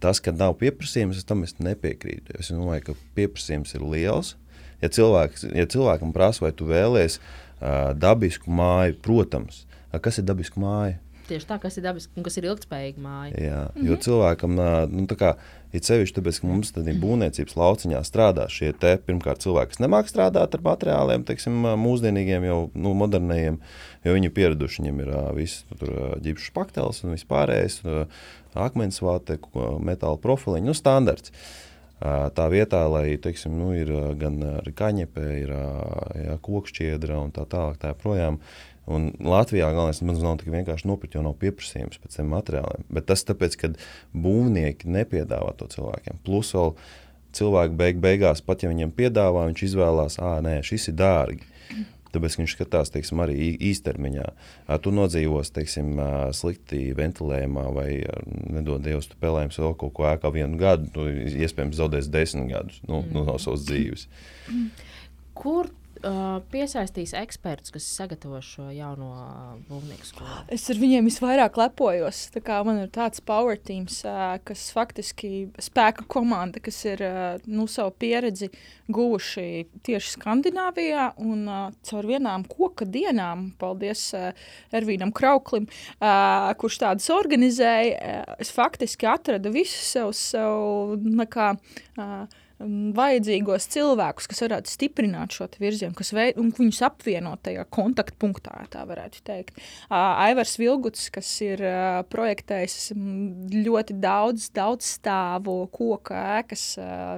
tas, ka nav pieprasījums, es tam es nepiekrītu. Es domāju, ka pieprasījums ir liels. Ja, cilvēks, ja cilvēkam prasa, vai tu vēlēsies uh, dabisku māju, protams, kas ir dabiska māja?
Tieši tā, kas ir dabiski un kas ir ilgspējīga māja.
Jā, mm -hmm. jo cilvēkam, nu, tā kā ir sevišķi tāpēc, ka mums tādā būvniecības lauciņā strādā šie te, pirmkārt, cilvēki, kas nemāk strādāt ar materiāliem, teiksim, mūsdienīgiem, jau nu, moderniem, jo viņi ir pieraduši, viņiem ir uh, viss tur ģipšs paktels un viss pārējais, uh, akmensvāte, metāla profiliņi, nu, standarts. Tā vietā, lai teiksim, nu, ir gan kaņepē, ir jā, kokšķiedra un tā tālāk, tā projām. Un Latvijā galvenais nav tik vienkārši nopirkt, jo nav pieprasījums pēc tiem materiāliem. Bet tas tāpēc, ka būvnieki nepiedāvā to cilvēkiem. Plus vēl cilvēki beig, beigās, pat ja viņiem piedāvā, viņš izvēlās, ah, nē, šis ir dārgi. Tāpēc viņš skatās teiksim, arī īstermiņā. Tu nodzīvos teiksim, slikti ventilējumā, vai nedod Dievs, tu pelējies vēl kaut ko ēkā vienu gadu. Tu iespējams zaudēsi desmit gadus nu, mm. no savas dzīves.
Kur uh, piesaistīs ekspertus, kas sagatavo šo jauno būvnieku skolu?
Es ar viņiem visvairāk lepojos. Man ir tāds power teams, uh, kas faktiski spēka komanda, kas ir uh, nu, savu pieredzi guvuši tieši Skandināvijā un uh, caur vienām koka dienām, paldies uh, Ervīnam Krauklim, uh, kurš tādas organizēja. Uh, es faktiski atradu visu sev, sev nekā, uh, Um, vajadzīgos cilvēkus, kas varētu stiprināt šo virzienu, kas veid, viņus apvienot tajā kontaktpunktā, tā varētu teikt. Aivars Vilguts, kas ir projektējis ļoti daudz, daudz stāvu koku ēkas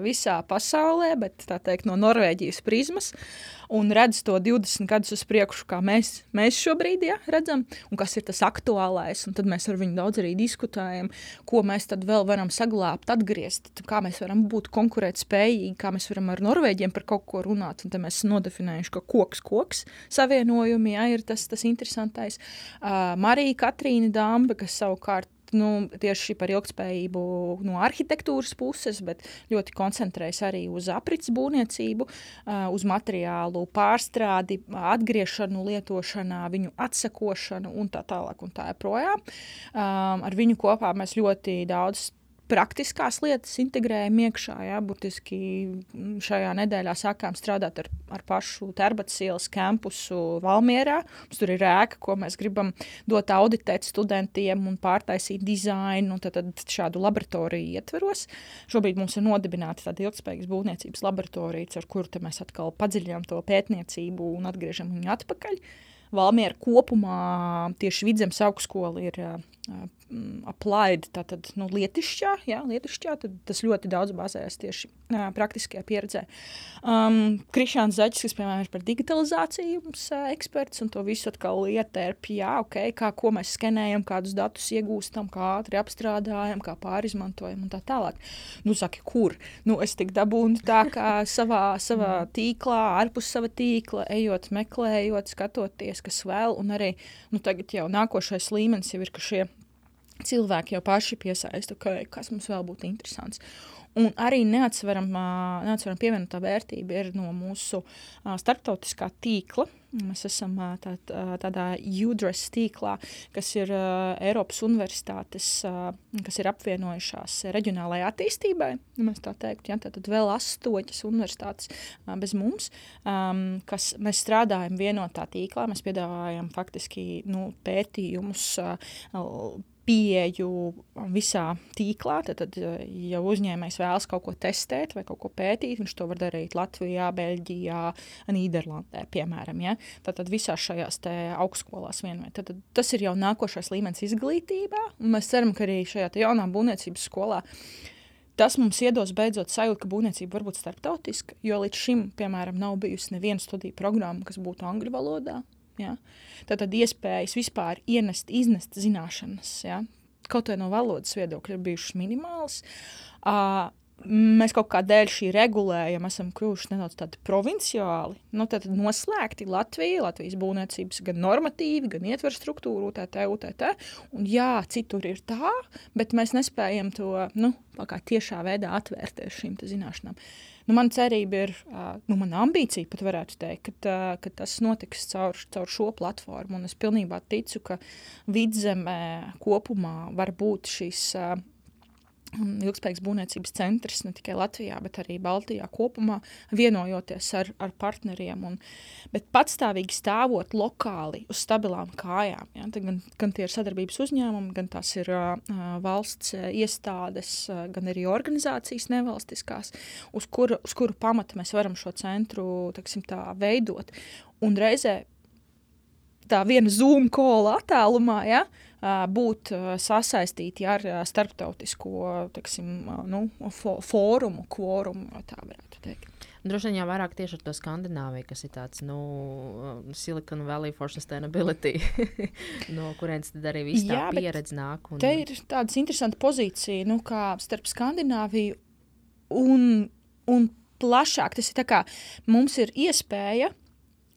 visā pasaulē, bet tā teikt no Norvēģijas prizmas. Uh, un redz to 20 gadus uz priekšu, kā mēs, mēs šobrīd ja, redzam, un kas ir tas aktuālais. Tad mēs ar viņu daudz arī diskutējam, ko mēs vēl varam saglabāt, atgriezt, kā mēs varam būt konkurētspējīgi, kā mēs varam ar Norvēģiem par kaut ko runāt. Tad mēs esam nodefinējuši, ka koks, koks savienojumi ja, ir tas, tas interesantais. Uh, Marija Katrīna Dāmba, kas savukārt nu, tieši par ilgspējību no arhitektūras puses, bet ļoti koncentrējas arī uz aprits būvniecību, uz materiālu pārstrādi, atgriešanu lietošanā, viņu atsakošanu un tā tālāk un tā joprojām. Ar viņu kopā mēs ļoti daudz praktiskās lietas integrējam iekšā. Jā, būtiski šajā nedēļā sākām strādāt ar, ar pašu Terbats ielas kampusu Valmierā. Mums tur ir ēka, ko mēs gribam dot auditēt studentiem un pārtaisīt dizainu, tad, tad šādu laboratoriju ietveros. Šobrīd mums ir nodibināta tāda ilgspējīgas būvniecības laboratorija, ar kuru mēs atkal padziļinām to pētniecību un atgriežam viņu atpakaļ. Valmiera kopumā tieši Vidzemes augstskola ir uh, applied, tātad nu, lietišķā, jā, lietišķā, tad tas ļoti daudz bazējas tieši uh, praktiskajā pieredzē. Um, Krišāns Zaķis, kas, piemēram, ir par digitalizāciju mums, uh, eksperts, un to visu atkal ietērp, jā, ok, kā, ko mēs skenējam, kādus datus iegūstam, kā ātri apstrādājam, kā pārizmantojam un tā tālāk. Nu, saki, kur? Nu, es tik dabūnu tā kā savā, savā tīklā, ārpus sava tīkla, ejot, meklējot, skatoties, kas vēl, un arī, nu, tagad jau nākošais līmenis jau ir, ka šie cilvēki jau paši piesaista, ka, kas mums vēl būtu interesants. Un arī neatsveram, neatsveram pievienotā vērtība ir no mūsu starptautiskā tīkla. Mēs esam tā, tādā UDRES tīklā, kas ir Eiropas universitātes, kas ir apvienojušās reģionālajai attīstībai. Mēs tā teiktu, ja, tad vēl astoņas universitātes bez mums, kas mēs strādājam vienotā tīklā. Mēs piedāvājam faktiski nu, pētījumus pieeju visā tīklā. Tad, tad, ja uzņēmējs vēlas kaut ko testēt vai kaut ko pētīt, viņš to var darīt Latvijā, Beļģijā, Nīderlandē, piemēram. Ja? Tad, tad visās šajās augstskolās vienmēr. Tad, tad tas ir jau nākošais līmenis izglītībā. Mēs ceram, ka arī šajā jaunā būvniecības skolā. Tas mums iedos beidzot sajūtu, ka būvniecība var būt starptautiska, jo līdz šim, piemēram, nav bijusi neviena studiju programma, kas būtu angļu valodā. Ja? Tad, tad iespējas vispār ienest, iznest zināšanas, ja? kaut vai no valodas viedokļa, ir bijušas minimālas. Uh, mēs kaut kā dēļ šī regulējuma esam kļuvuši nedaudz tādi provinciāli. Nu, tad noslēgti Latvija, Latvijas būvniecības gan normatīvi, gan ietver struktūru, UTT, UTT. Un jā, citur ir tā, bet mēs nespējam to nu, tiešā veidā atvērties šīm zināšanām. Uh, Nu, man cerība ir, nu, mana ambīcija pat varētu teikt, ka, ka tas notiks caur, caur šo platformu. Un es pilnībā ticu, ka vidzemē kopumā var būt šīs ilgspējīgas būvniecības centrs ne tikai Latvijā, bet arī Baltijā kopumā, vienojoties ar, ar partneriem. Un, bet patstāvīgi stāvot lokāli uz stabilām kājām. Ja, gan, gan tie ir sadarbības uzņēmumi, gan tās ir uh, valsts iestādes, uh, gan arī organizācijas nevalstiskās, uz kuru, uz kuru pamata mēs varam šo centru teksim, tā, veidot. Un reizē tā viena Zoom kola attālumā, ja, būt sasaistīti ar starptautisko teksim, nu, fórumu, kvorumu, tā varētu teikt.
Droši vien jau vairāk tieši ar to Skandināviju, kas ir tāds nu, Silicon Valley for Sustainability, no kurienes tad arī viss tā pieredze nāk.
Un... Te ir tāda interesanta pozīcija, nu, starp Skandināviju un, un plašāk. Tas ir tā kā mums ir iespēja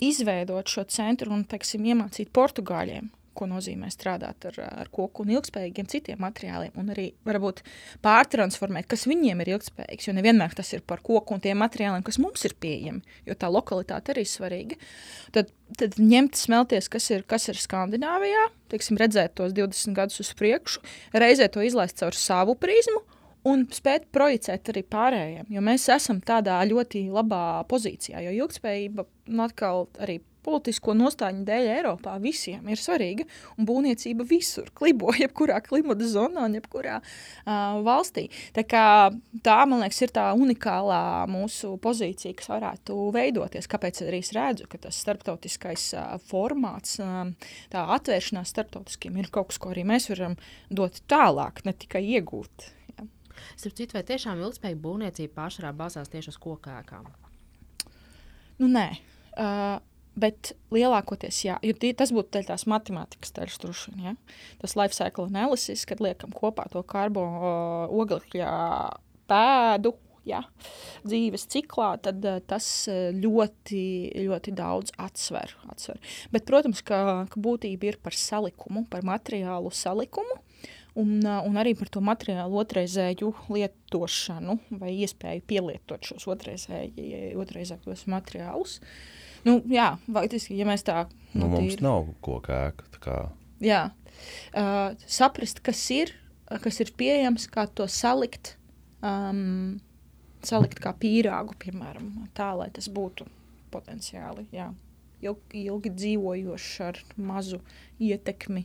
izveidot šo centru un, teiksim, iemācīt portugāļiem ko nozīmē strādāt ar, ar koku un ilgspējīgiem citiem materiāliem, un arī varbūt pārtransformēt, kas viņiem ir ilgspējīgs. Jo nevienmēr tas ir par koku un tiem materiāliem, kas mums ir pieejami, jo tā lokalitāte arī ir svarīga. Tad, tad ņemt, smelties, kas ir, kas ir Skandināvijā, teiksim, redzēt tos 20 gadus uz priekšu, reizē to izlaist caur savu prizmu. Un spēt projicēt arī pārējiem, jo mēs esam tādā ļoti labā pozīcijā. Jo ilgspējība, nu, atkal arī politisko nostāju dēļ Eiropā visiem ir svarīga. Un būvniecība visur klibo, jebkurā klimata zonā, jebkurā uh, valstī. Tā, kā, tā, man liekas, ir tā unikālā mūsu pozīcija, kas varētu veidoties. Kāpēc arī es redzu, ka tas starptautiskais uh, formāts, uh, tā atvēršanās starptautiskiem ir kaut kas, ko arī mēs varam dot tālāk, ne tikai iegūt.
Starp citu, vai tiešām ilgspējīga būvniecība pārsvarā balstās tieši uz kokēkām?
Nu, nē. Uh, Bet lielākoties, jā, jo tie, tas būtu tās matemātikas daļas, droši vien. Ja? Tas life cycle analysis, kad liekam kopā to karbonu oglekļa pēdu, ja, dzīves ciklā, tad uh, tas ļoti, ļoti daudz atsver, atsver. Bet, protams, ka, ka būtība ir par salikumu, par materiālu salikumu. Un, uh, un arī par to materiālu otrreizēju lietošanu vai iespēju pielietot šos otrreizējos materiālus. Uh, Nu, jā, faktiski, ja mēs tā
nu, nu, mums tīri. nav koka ēka.
Jā, uh, saprast, kas ir kas ir pieejams, kā to salikt, um, salikt kā pīrāgu, piemēram, tā, lai tas būtu potenciāli jā, ilgi, ilgi dzīvojošs ar mazu ietekmi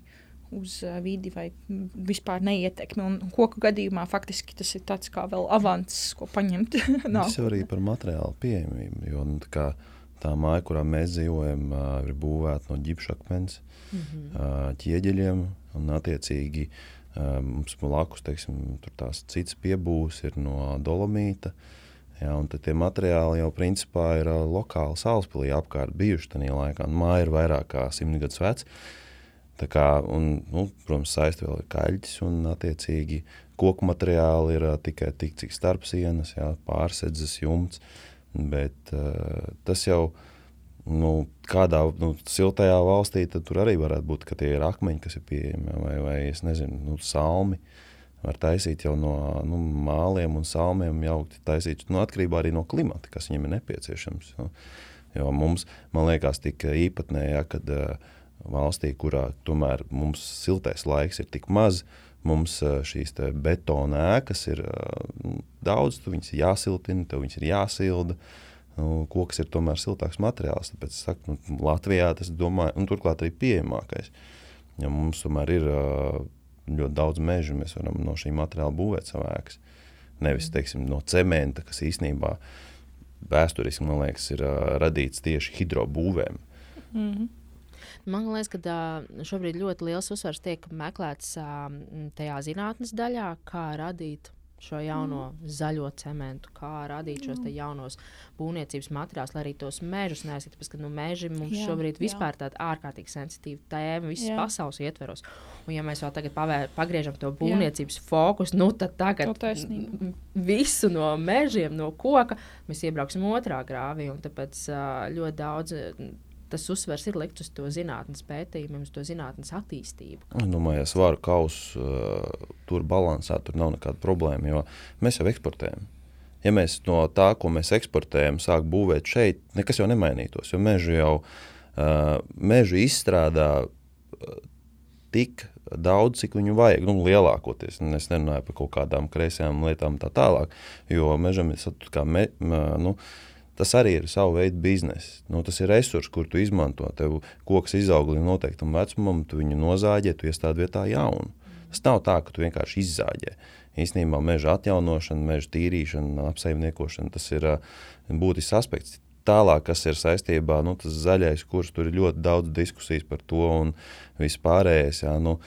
uz uh, vidi vai vispār neietekmi. Un koku gadījumā faktiski tas ir tāds kā vēl avants, ko paņemt.
tas jau arī par materiālu pieejamību, jo nu, tā, tā māja, kurā mēs dzīvojam, uh, ir būvēta no ģipšakmens, mm -hmm. uh, ķieģeļiem un attiecīgi uh, mums blakus, teiksim, tur tās cits piebūs ir no dolomīta. Ja, un tie materiāli jau principā ir uh, lokāli Salaspīlī apkārt bijuši tajā laikā. Māja ir vairāk kā simt gadus veca. Kā, un, nu, protams, saistīta vēl ir kaļķis un attiecīgi koku materiāli ir tikai tik, cik starp sienas, jā, pārsedzes jumts. Bet uh, tas jau nu, kādā nu, siltajā valstī tur arī varētu būt, ka tie ir akmeņi, kas ir pieejami vai, vai es nezinu, nu, salmi. Var taisīt jau no nu, māliem un salmiem, jau taisīt nu, atkarībā arī no klimata, kas viņiem ir nepieciešams. Jo, jo mums, man liekas, tik īpatnēji, ja, kad uh, valstī, kurā tomēr mums siltais laiks ir tik maz, mums šīs betona ēkas ir daudz, tu viņas ir jāsiltina, tev viņas ir jāsilda. Nu, koks ir tomēr siltāks materiāls, tāpēc saku, nu, Latvijā tas domāju, un turklāt arī pieejamākais. Ja mums tomēr ir ļoti daudz mežu, mēs varam no šī materiāla būvēt savu ēkas. Nevis teiksim, no cementa, kas īstenībā vēsturiski liekas, ir radīts tieši hidrobūvēm. Mm -hmm.
Man liekas, ka šobrīd ļoti liels uzsvars tiek meklēts tajā zinātnes daļā, kā radīt šo jauno mm. zaļo cementu, kā radīt šos mm. jaunos būvniecības materiālus, lai arī tos mežus neaizskat. Tāpēc, ka nu, meži mums jā, šobrīd jā. vispār tāda ārkārtīgi sensitīva tēma visas jā. pasaules ietveros. Un, ja mēs vēl tagad pavēr, pagriežam to būvniecības jā. fokusu, nu, tad tagad visu no mežiem, no koka mēs iebrauksim otrā grāvī. Tāpēc ļoti daudz tas uzsvers ir likt uz to zinātnīs pētījumu, uz to zinātnīs attīstību.
Es domāju, ja svaru kausu uh, tur balansā, tur nav nekāda problēma, jo mēs jau eksportējam. Ja mēs no tā, ko mēs eksportējam, sākam būvēt šeit, nekas jau nemainītos. Jo mežu jau uh, mežu izstrādā tik daudz, cik viņu vajag. Nu, lielākoties es nerunāju par kaut kādām kreisajām lietām, tā tālāk. Jo mežam ir kā me, nu, uh, Tas arī ir sava veida biznesa. Nu, tas ir resurs, kur tu izmanto. Tev koks izaug līdz noteiktam vecumam, tu viņu nozāģē, tu iestādi vietā jaunu. Tas nav tā, ka tu vienkārši izzāģē. Īstenībā meža atjaunošana, meža tīrīšana, apsaimniekošana tas ir uh, būtisks aspekts. Tālāk, kas ir saistībā ar nu, zaļais kurs, tur ir ļoti daudz diskusijas par to un vispārējais. Jā, nu,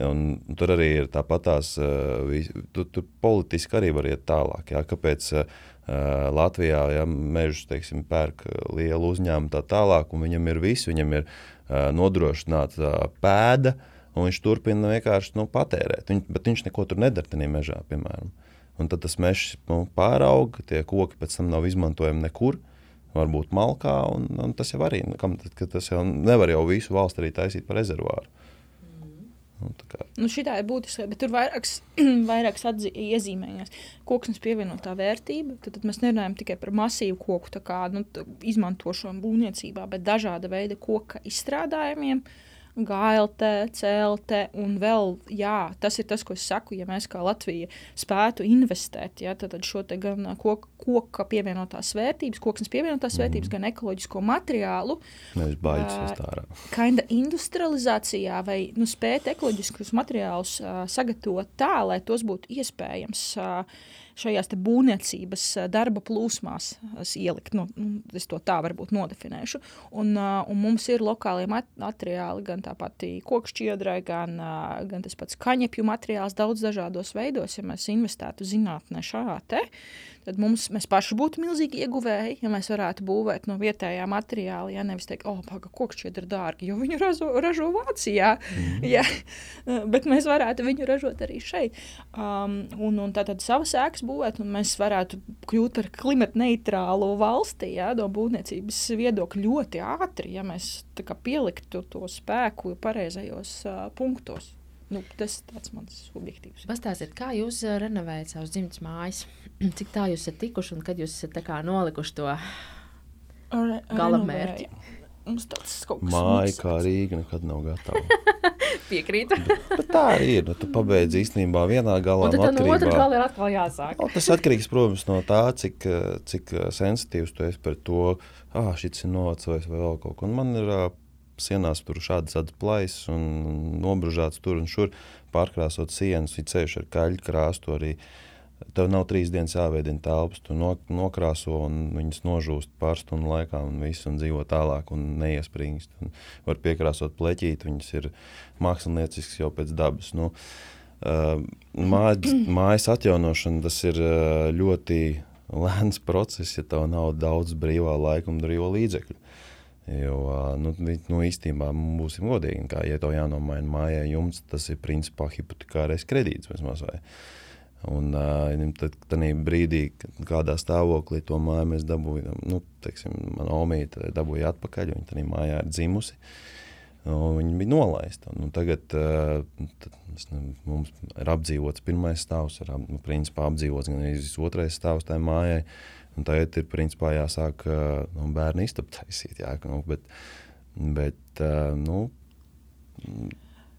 Un tur arī ir tāpat tās, uh, tur, tur politiski arī var iet tālāk. Jā, kāpēc uh, Latvijā ja, mežus teiksim, pērk lielu uzņēmumu tā tālāk, un viņam ir viss, viņam ir uh, nodrošināta pēda, un viņš turpina vienkārši nu, patērēt. Viņ, bet viņš neko tur nedara tajā mežā, piemēram. Un tad tas mežs nu, pārauga, tie koki pēc tam nav izmantojami nekur. Varbūt malkā, un, un tas jau arī nu, kam, tas jau nevar jau visu valsti arī taisīt par rezervāru.
Nu, nu, šitā ir būtiska, bet tur vairākas, vairākas iezīmējas. Koksnes pievienotā vērtība. Tad, tad mēs nerunājam tikai par masīvu koku kā, nu, izmantošanu būvniecībā, bet dažāda veida koka izstrādājumiem. Uh, GLT, CLT un vēl, jā, tas ir tas, ko es saku, ja mēs kā Latvija spētu investēt, ja, tad šo te gan koka, koka pievienotās vērtības, koksnes pievienotās mm. vērtības, gan ekoloģisko materiālu.
Nevis baidās uh, ārā.
Kainda industrializācijā vai nu, spēt ekoloģiskus materiālus uh, sagatavot tā, lai tos būtu iespējams uh, šajās būvniecības darba plūsmās ielikt. Nu, nu, es to tā varbūt nodefinēšu. Un, un mums ir lokālie materiāli, gan tā pati kokšķiedrai, gan, gan tas pats kaņepju materiāls, daudz dažādos veidos. Ja mēs investētu zinātnē šajā te, tad mums, mēs paši būtu milzīgi ieguvēji, ja mēs varētu būvēt no vietējā materiāla. Ja nevis teikt, oh, paga, kokšķiedra ir dārgi, jo viņu ražo, ražo Vācijā. Mm. Ja, bet mēs varētu viņu ražot arī šeit. Um, un, un tātad savas ēkas būvēt, un mēs varētu kļūt par klimata neitrālu valsti, ja, no būvniecības viedokļa ļoti ātri, ja mēs pieliktu to spēku pareizajos uh, punktos. Nu, tas ir mans subjektīvs.
Pastāstiet, kā jūs uh, renovējat savus dzimtas mājas? Cik tā jūs esat tikuši un kad jūs esat nolikuši to gala mērķi?
Mums tāds kaut kas
Māja kā Rīga nekad nav gatava.
Piekrītu.
bet, tā arī ir. Nu, tu pabeidz īstenībā vienā galā.
Un tad no otras gala ir atkal jāsāk.
O, tas atkarīgs, protams, no tā, cik, eh, cik eh, sensitīvs tu esi par to, ah, šis ir novecojis vai vēl kaut ko. Un man ir uh, sienās tur šādas tādas plaisas un nobružāts tur un šur, pārkrāsot sienas, ir ceļš ar kaļu krāstu arī. Tev nav trīs dienas jāveidina telpas, tu no, nokrāso un viņas nožūst pāris stundu laikā un viss un dzīvo tālāk un neiespringst. Un var piekrāsot pleķīt, viņas ir māksliniecisks jau pēc dabas. Nu, uh, mājas, mājas atjaunošana tas ir uh, ļoti lēns process, ja tev nav daudz brīvā laika un brīvo līdzekļu. Jo, nu, nu, īstenībā būsim godīgi, ka, ja tev jānomaina mājā jumts, tas ir principā hipotekārais kredīts vismaz. Vai. Un tad, tad brīdī, kādā stāvoklī to māju mēs dabūjām, nu, teiksim, mana omīte dabūja atpakaļ, viņa tajā mājā ir dzimusi. Un viņa bija nolaista. Nu, tagad tad, mums ir apdzīvots pirmais stāvs, ir ap, nu, principā apdzīvots gan arī otrais stāvs tajā mājai. Un tagad ir principā jāsāk nu, bērnu istabu taisīt. Jā, nu, bet, bet nu,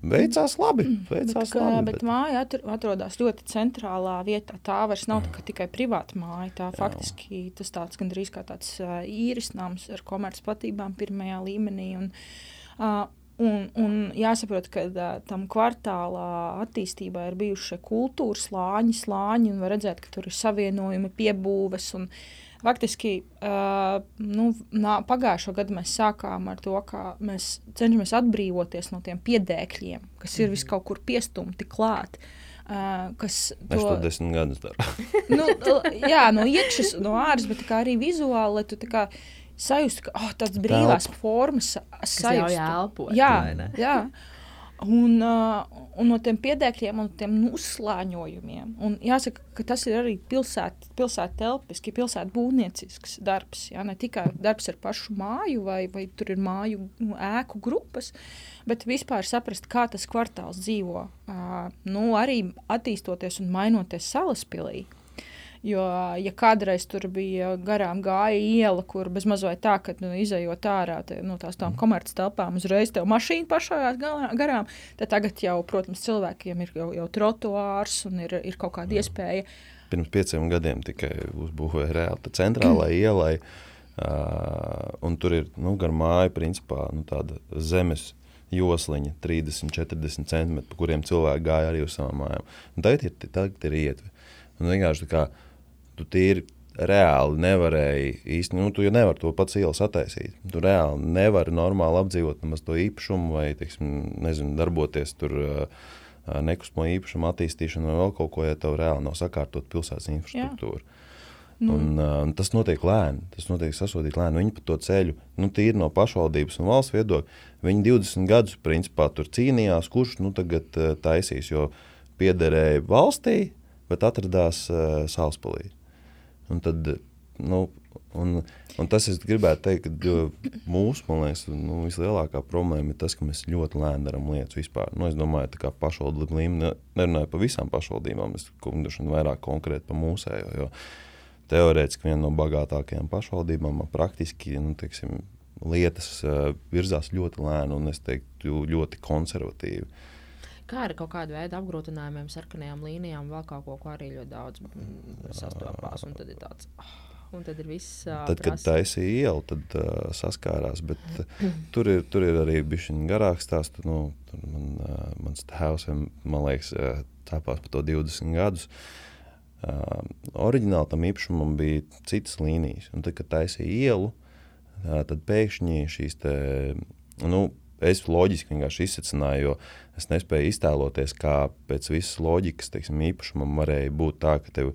veicās labi. Veicās
Bet,
labi
bet, bet māja atr atrodas ļoti centrālā vietā. Tā vairs nav tā, tikai privāta māja. Tā faktiski tas tāds gandrīz kā tāds īres nams ar komercplatībām pirmajā līmenī. Un, uh, Un, un jāsaprot, ka uh, tam kvartālā attīstībā ir bijuši kultūras slāņi, slāņi, un var redzēt, ka tur ir savienojumi, piebūves. Un, Faktiski uh, nu, nā, pagājušo gadu mēs sākām ar to, ka mēs cenšamies atbrīvoties no tiem piedēkļiem, kas ir vis kaut kur piestumti klāt. Uh, kas
Es to desmit gadus daru.
nu, jā, no iekšas, no āras, bet arī vizuāli, tu kā sajūti, ka oh, tādas brīvās formas
ļauj
sajūta.
elpot,
Jā,
vai ne?
jā. Un, uh, un no tiem piedēkļiem un tiem uzslāņojumiem. Un jāsaka, ka tas ir arī pilsēta, pilsēta telpiski, pilsēta būvniecisks darbs. Jā, ne tikai darbs ar pašu māju, vai, vai tur ir māju nu, ēku grupas, bet vispār saprast, kā tas kvartāls dzīvo. Uh, nu, arī attīstoties un mainoties salaspilī. Jo, ja kādreiz tur bija garām gāja iela, kur bez mazliet tā, ka nu, izējot ārā te, no tās tām komerces telpām, uzreiz tev mašīna pašā garām, tad tagad jau, protams, cilvēkiem ir jau, jau trotuārs un ir, ir kaut kāda iespēja.
Pirms pieciem gadiem tikai uzbūvēja reāli tā centrālā ielai. Uh, tur ir nu, gar māju, principā, nu, tāda zemes josliņa, 30, 40 centimetri, pa kuriem cilvēki gāja arī uz savām mājām. Un tagad ir, tagad ir ietve. Un vienkārši tā kā tu tīri reāli nevarēji īsti, nu, tu jau nevari to pats ielas attaisīt. Tu reāli nevari normāli apdzīvot nemaz to īpašumu vai, teiksim, nezinu, darboties tur nekustamo īpašumu attīstīšanu vai vēl kaut ko, ja tev reāli nav sakārtot pilsētas infrastruktūra. Nu. Un, uh, tas notiek lēni, tas notiek sasodīt lēni. Viņi pa to ceļu, nu, tīri no pašvaldības un valsts viedokļa, viņi 20 gadus principā tur cīnījās, kurš nu tagad uh, taisīs, jo piederēja valstī, bet atradās uh, Salaspēlī. Un tad, nu, un, un tas es gribētu teikt, ka mūsu, man liekas, nu, vislielākā problēma ir tas, ka mēs ļoti lēni darām lietas vispār. Nu, es domāju, ka pašvaldību līmenī, nerunāju par visām pašvaldībām, es domāju, vairāk konkrēti par mūsējo. Jo teorētiski viena no bagātākajām pašvaldībām praktiski nu, teiksim, lietas uh, virzās ļoti lēni un es teiktu ļoti konservatīvi.
Kā ar kaut kādu veidu apgrūtinājumiem, sarkanajām līnijām, vēl kaut ko, ko arī ļoti daudz sastopās. Un tad ir tāds, oh, un tad ir viss. Uh,
Tad, kad taisīja ielu, tad uh, saskārās. Bet, uh, tur, ir, tur ir arī bijis garāks stāsts. Nu, tur man, uh, mans tēvs, man liekas, uh, tāpās par to 20 gadus. Uh, oriģināli tam īpašumam bija citas līnijas. Un tad, kad taisīja ielu, uh, tad pēkšņi šīs te, nu, es loģiski vienkārši izsacināju, jo es nespēju iztēloties, kā pēc visas loģikas teiksim, īpašumam varēja būt tā, ka tev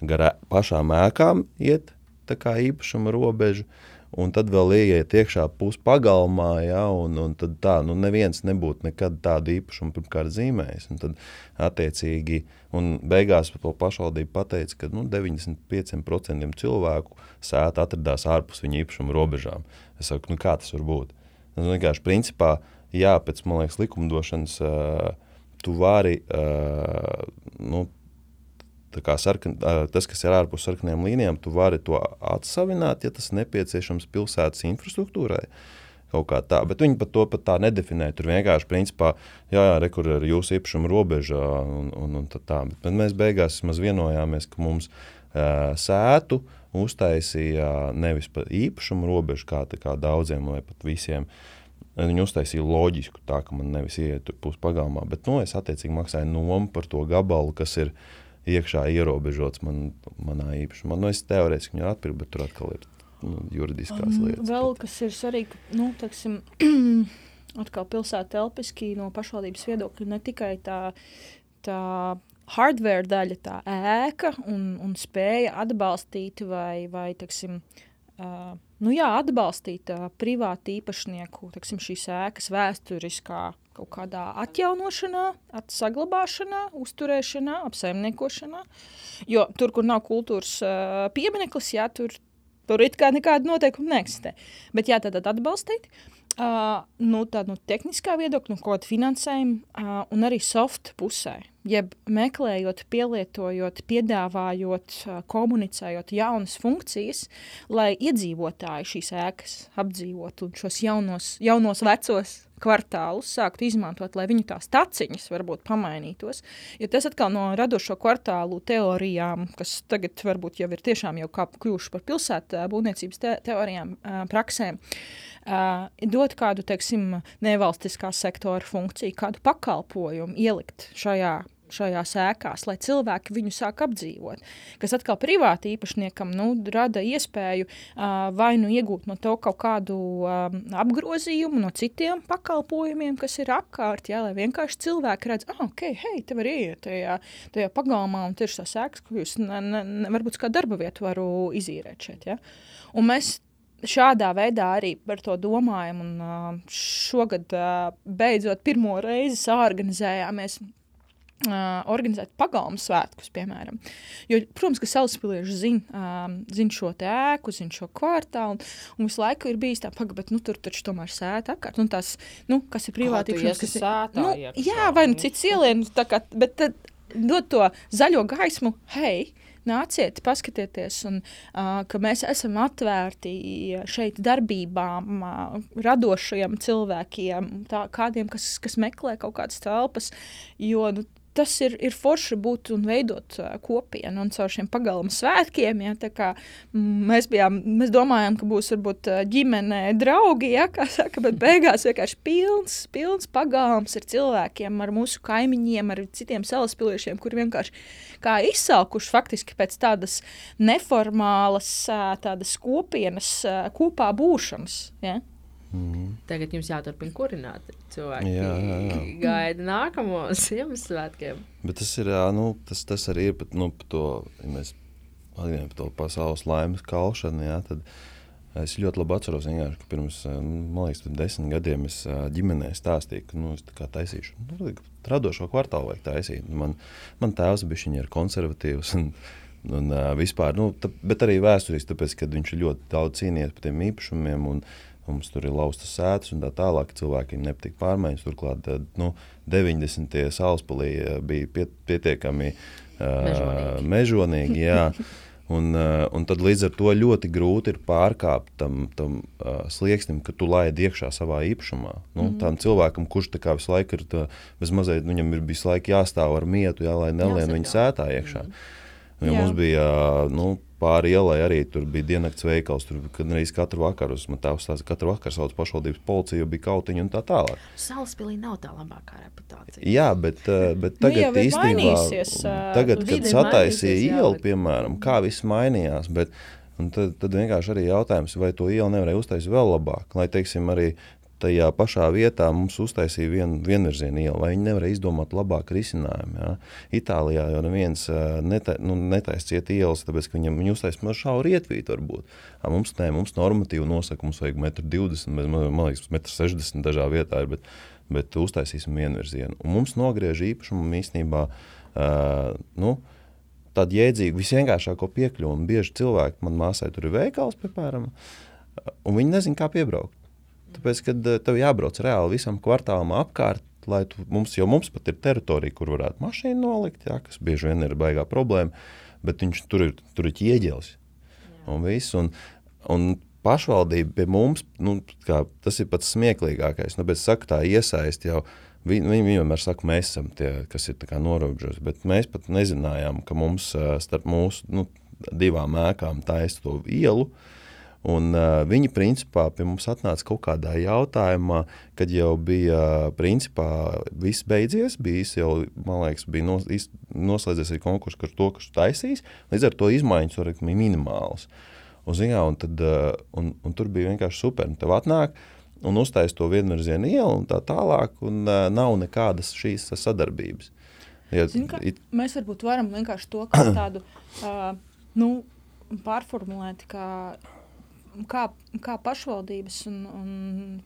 garā pašām ēkām iet kā īpašuma robeža, un tad vēl ieiet iekšā puspagalmā, ja, un, un tad tā, nu neviens nebūtu nekad tādu īpašumu pirmkārt zīmējis. Un tad attiecīgi, un beigās pašvaldība pateica, ka nu, 95% cilvēku sēta atradās ārpus viņa īpašuma robežām. Es saku, nu kā tas var būt? Tas vienkārši principā, jā, pēc, liekas, likumdošanas uh, tu vari, uh, nu, tā sarkan, uh, tas, kas ir ārpus sarkanajām līnijām, tu vari to atsavināt, ja tas nepieciešams pilsētas infrastruktūrai. kaut kā tā. Bet viņi pat to pat tā nedefinē. Tur vienkārši, principā, jā, jā re, kur ir jūsu īpašuma robeža. Un, un, un tā. Bet mēs beigās vienojāmies, ka mums uh, sētu uztaisīja nevis īpašuma robežu, kā, kā daudziem vai pat visiem. Viņi uztaisīja loģisku, tā ka man nevis iet tur pus pagalmā, bet nu, es attiecīgi maksāju nomu par to gabalu, kas ir iekšā ierobežots man, manā īpašumā. Nu, es teorētiski viņu atpirku, bet tur atkal ir nu, juridiskās um, lietas.
Vēl bet... kas ir svarīgi, nu, teksim, atkal pilsēta telpiski no pašvaldības viedokļa ne tikai tā, tā hardware daļa, tā ēka un, un spēja atbalstīt vai, vai teksim, uh, nu jā, atbalstīt uh, privātu īpašnieku teksim, šīs ēkas vēsturiskā kaut kādā atjaunošanā, atsaglabāšanā, uzturēšanā, apsaimniekošanā. Jo tur, kur nav kultūras uh, piemineklis, jā, tur, tur it kā nekāda noteikuma neeksistē. Bet jā, tad atbalstīt. Uh, Uh, nu, tāda no tehniskā viedokļa, no kāda finansējuma, uh, un arī soft pusē. Jeb meklējot, pielietojot, piedāvājot, uh, komunicējot jaunas funkcijas, lai iedzīvotāji šīs ēkas apdzīvotu un šos jaunos, jaunos vecos kvartālus sāktu izmantot, lai viņu tās taciņas varbūt pamainītos. Jo tas atkal no radošo kvartālu teorijām, kas tagad varbūt jau ir tiešām jau kļuvuši par pilsētu būvniecības te teorijām, praksēm, dot kādu, teiksim, nevalstiskā sektora funkciju, kādu pakalpojumu ielikt šajā šajās ēkās, lai cilvēki viņu sāk apdzīvot. Kas atkal privāti īpašniekam nu, rada iespēju uh, vai nu iegūt no to kaut kādu um, apgrozījumu no citiem pakalpojumiem, kas ir apkārt, jā, lai vienkārši cilvēki redz, ah, ok, hei, te var ieiet tajā, tajā pagalmā un tieši tās ēkas, ko jūs ne, ne, varbūt kā darba vietu varu izīrēt šeit. Ja? Un mēs šādā veidā arī par to domājam. Un, uh, šogad, uh, beidzot, pirmo reizi sāorganizējāmies Uh, organizēt pagalmu svētkus, piemēram. Jo, protams, ka salaspilieši zina um, zin šo ēku, zina šo kvartālu, un, un visu laiku ir bijis tā, paga, bet nu, tur taču tomēr sēta apkārt. Un tās, nu, kas ir privātības,
kas ir sētā,
nu, jā, vai nu cits ielien, tā kā, bet tad dot to zaļo gaismu, hei, nāciet, paskatieties, un uh, ka mēs esam atvērti šeit darbībām, uh, radošajiem cilvēkiem, tā, kādiem, kas, kas meklē kaut kādas telpas, jo nu, tas ir, ir forši būt un veidot uh, kopienu. Un caur šiem pagalma svētkiem, ja, kā, mēs, bijām, mēs domājām, ka būs varbūt ģimene, draugi, ja, kā saka, bet beigās vienkārši pilns, pilns pagalms ar cilvēkiem, ar mūsu kaimiņiem, ar citiem salaspiliešiem, kuri vienkārši kā izsalkuši faktiski pēc tādas neformālas, tādas kopienas, kopā būšanas. Ja.
Mm. Tagad jums jāturpina kurināt. Cilvēki
jā, jā, jā.
gaida nākamo Ziemassvētkiem.
Bet tas ir nu, tas, tas arī ir pat, nu, par to, ja mēs atgādājam par to pasaules laimes kalšanu. Jā, tad es ļoti labi atceros, ka pirms nu, liekas, desmit gadiem es ģimenē stāstīju, ka nu, es taisīšu nu, radošo kvartālu vajag taisīt. Man, man tēvs bija konservatīvs. Un, un, uh, vispār, nu, tā, bet arī vēsturiski, tāpēc, ka viņš ļoti daudz cīnījās par tiem īpašumiem. Un, uh, Mums tur ir laustas sēdes un tā tālāk. Cilvēkiem nepatīk pārmaiņas. Turklāt nu, 90. salaspēlī eh, bija piet, pietiekami uh, mežonīgi. jā. Un, uh, un tad līdz ar to ļoti grūti ir pārkāpt tam, tam uh, slieksnim, ka tu laidi iekšā savā īpašumā. Nu, mm. Tam cilvēkam, kurš visu laiku ir, tā, mazliet, viņam ir visu laiku jāstāv ar mietu, jā, lai nelien viņa sētā iekšā. Mm. Jo mums bija nu, pāri ielai arī tur bija diennakts veikals. Tur arī katru vakaru, man tēvs stāsta, katru vakaru sauc pašvaldības policiju, bija kautiņa un tā tālāk.
Salaspīlī nav tā labākā reputācija.
Jā, bet, eh, bet nu, tagad nu, īstenībā, tagad, kad sataisīja ielu, piemēram, kā viss mainījās. Bet, Tad, tad vienkārši arī jautājums, vai to ielu nevarēja uztaisīt vēl labāk. Lai, teiksim, arī tajā pašā vietā mums uztaisīja vien, vienvirzienu ielu, vai viņi nevarēja izdomāt labāku risinājumu. Ja? Itālijā jau neviens neta, nu, netaisa ciet ielas, tāpēc, ka viņam viņi uztaisīja no šaura ietvītu varbūt. A, mums nē, mums normatīvi nosaka, mums vajag 1,20 m, man liekas, 1,60 m dažā vietā ir, bet, bet uztaisīsim vienvirzienu. Un mums nogriež īpašumu īstenībā, uh, nu, tādu jēdzīgu, visvienkāršāko piekļuvi. Bieži cilvēki, man māsai tur ir veikals, piemēram, un viņi nezina, kā piebraukt. Tāpēc, kad eh, tev jābrauc reāli visam kvartālam apkārt, lai tu, mums, jo mums pat ir teritorija, kur varētu mašīnu nolikt, jā, kas bieži vien ir baigā problēma, bet viņš tur ir, tur ir ķieģelis un viss. Un, un pašvaldība pie mums, nu, kā, tas ir pats smieklīgākais. Nu, bet saka, tā iesaist jau. Viņi, viņi vienmēr saka, mēs esam tie, kas ir norobežoti, bet mēs pat nezinājām, ka mums starp mūsu nu, divām ēkām taisa to ielu. Un, uh, viņi principā pie mums atnāca kaut kādā jautājumā, kad jau bija principā viss beidzies. Bija jau, man liekas, bija nos, noslēdzies arī konkurss par to, kas taisīs. Līdz ar to izmaiņas var būt minimālas. Un, zinā, un, tad, uh, un, un tur bija vienkārši super. Tev atnāk, un uztaisīt to vienvirzienu ielu un tā tālāk, un uh, nav nekādas šīs sadarbības.
Ja, Zin, it... Mēs varbūt varam vienkārši to tādu uh, nu, pārformulēt, kā, kā, kā pašvaldības un, un